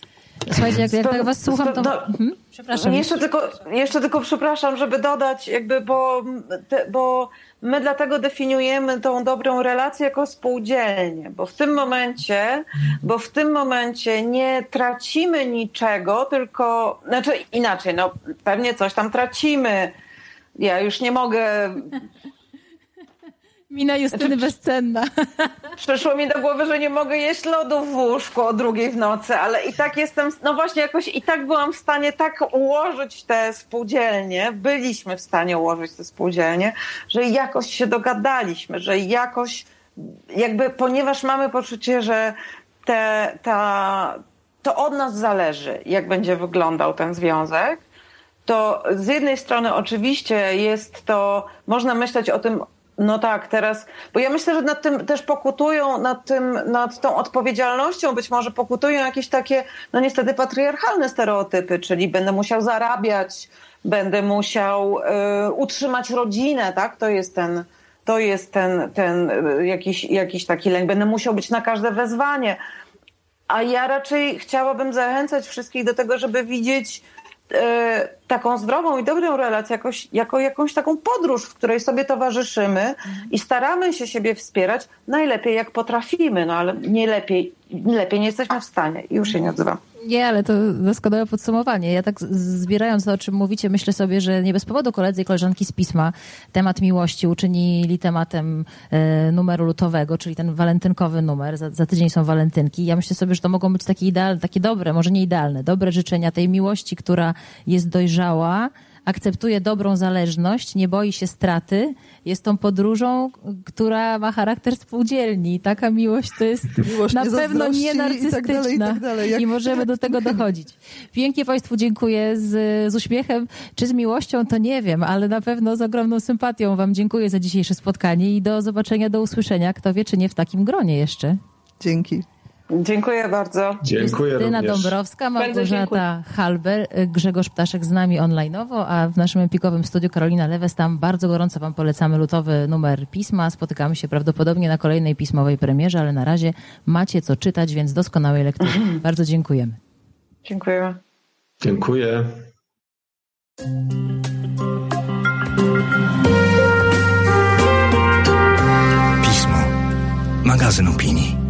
Słuchajcie, jak, jak tak was słucham, to... Do, mhm.
Przepraszam. Jeszcze tylko, jeszcze tylko przepraszam, żeby dodać, jakby, bo, te, bo my dlatego definiujemy tą dobrą relację jako spółdzielnie, bo w tym momencie, bo w tym momencie nie tracimy niczego, tylko, znaczy inaczej, no pewnie coś tam tracimy. Ja już nie mogę
Mina Justyny znaczy, bezcenna. [LAUGHS]
Przyszło mi do głowy, że nie mogę jeść lodów w łóżku o drugiej w nocy, ale i tak jestem, no właśnie jakoś i tak byłam w stanie tak ułożyć te spółdzielnie, byliśmy w stanie ułożyć te spółdzielnie, że jakoś się dogadaliśmy, że jakoś jakby, ponieważ mamy poczucie, że te, ta, to od nas zależy, jak będzie wyglądał ten związek, to z jednej strony oczywiście jest to, można myśleć o tym no tak, teraz, bo ja myślę, że nad tym też pokutują, nad tym, nad tą odpowiedzialnością być może pokutują jakieś takie, no niestety patriarchalne stereotypy, czyli będę musiał zarabiać, będę musiał y, utrzymać rodzinę, tak? To jest ten, to jest ten, ten y, jakiś, jakiś taki lęk. Będę musiał być na każde wezwanie. A ja raczej chciałabym zachęcać wszystkich do tego, żeby widzieć taką zdrową i dobrą relację jakoś, jako jakąś taką podróż, w której sobie towarzyszymy i staramy się siebie wspierać najlepiej jak potrafimy, no ale nie lepiej, lepiej nie jesteśmy w stanie. Już się nie odzywam.
Nie, ale to doskonałe podsumowanie. Ja tak zbierając to, o czym mówicie, myślę sobie, że nie bez powodu koledzy i koleżanki z pisma temat miłości uczynili tematem e, numeru lutowego, czyli ten walentynkowy numer. Za, za, tydzień są walentynki. Ja myślę sobie, że to mogą być takie idealne, takie dobre, może nie idealne, dobre życzenia tej miłości, która jest dojrzała, akceptuje dobrą zależność, nie boi się straty, jest tą podróżą, która ma charakter spółdzielni. Taka miłość to jest [LAUGHS] miłość na pewno nie narcystyczna. I, tak dalej, i, tak dalej, jak... I możemy do tego [LAUGHS] dochodzić. Pięknie Państwu dziękuję z, z uśmiechem. Czy z miłością, to nie wiem, ale na pewno z ogromną sympatią Wam dziękuję za dzisiejsze spotkanie i do zobaczenia, do usłyszenia. Kto wie, czy nie w takim gronie jeszcze.
Dzięki.
Dziękuję bardzo.
Dziękuję
Justyna
również.
Dąbrowska, Małgorzata Halber, Grzegorz Ptaszek z nami online'owo, a w naszym empikowym studiu Karolina Lewes. Tam bardzo gorąco Wam polecamy lutowy numer pisma. Spotykamy się prawdopodobnie na kolejnej pismowej premierze, ale na razie macie co czytać, więc doskonałej lektury. [CLEARS THROAT] bardzo dziękujemy.
Dziękujemy.
Dziękuję.
Pismo. Magazyn opinii.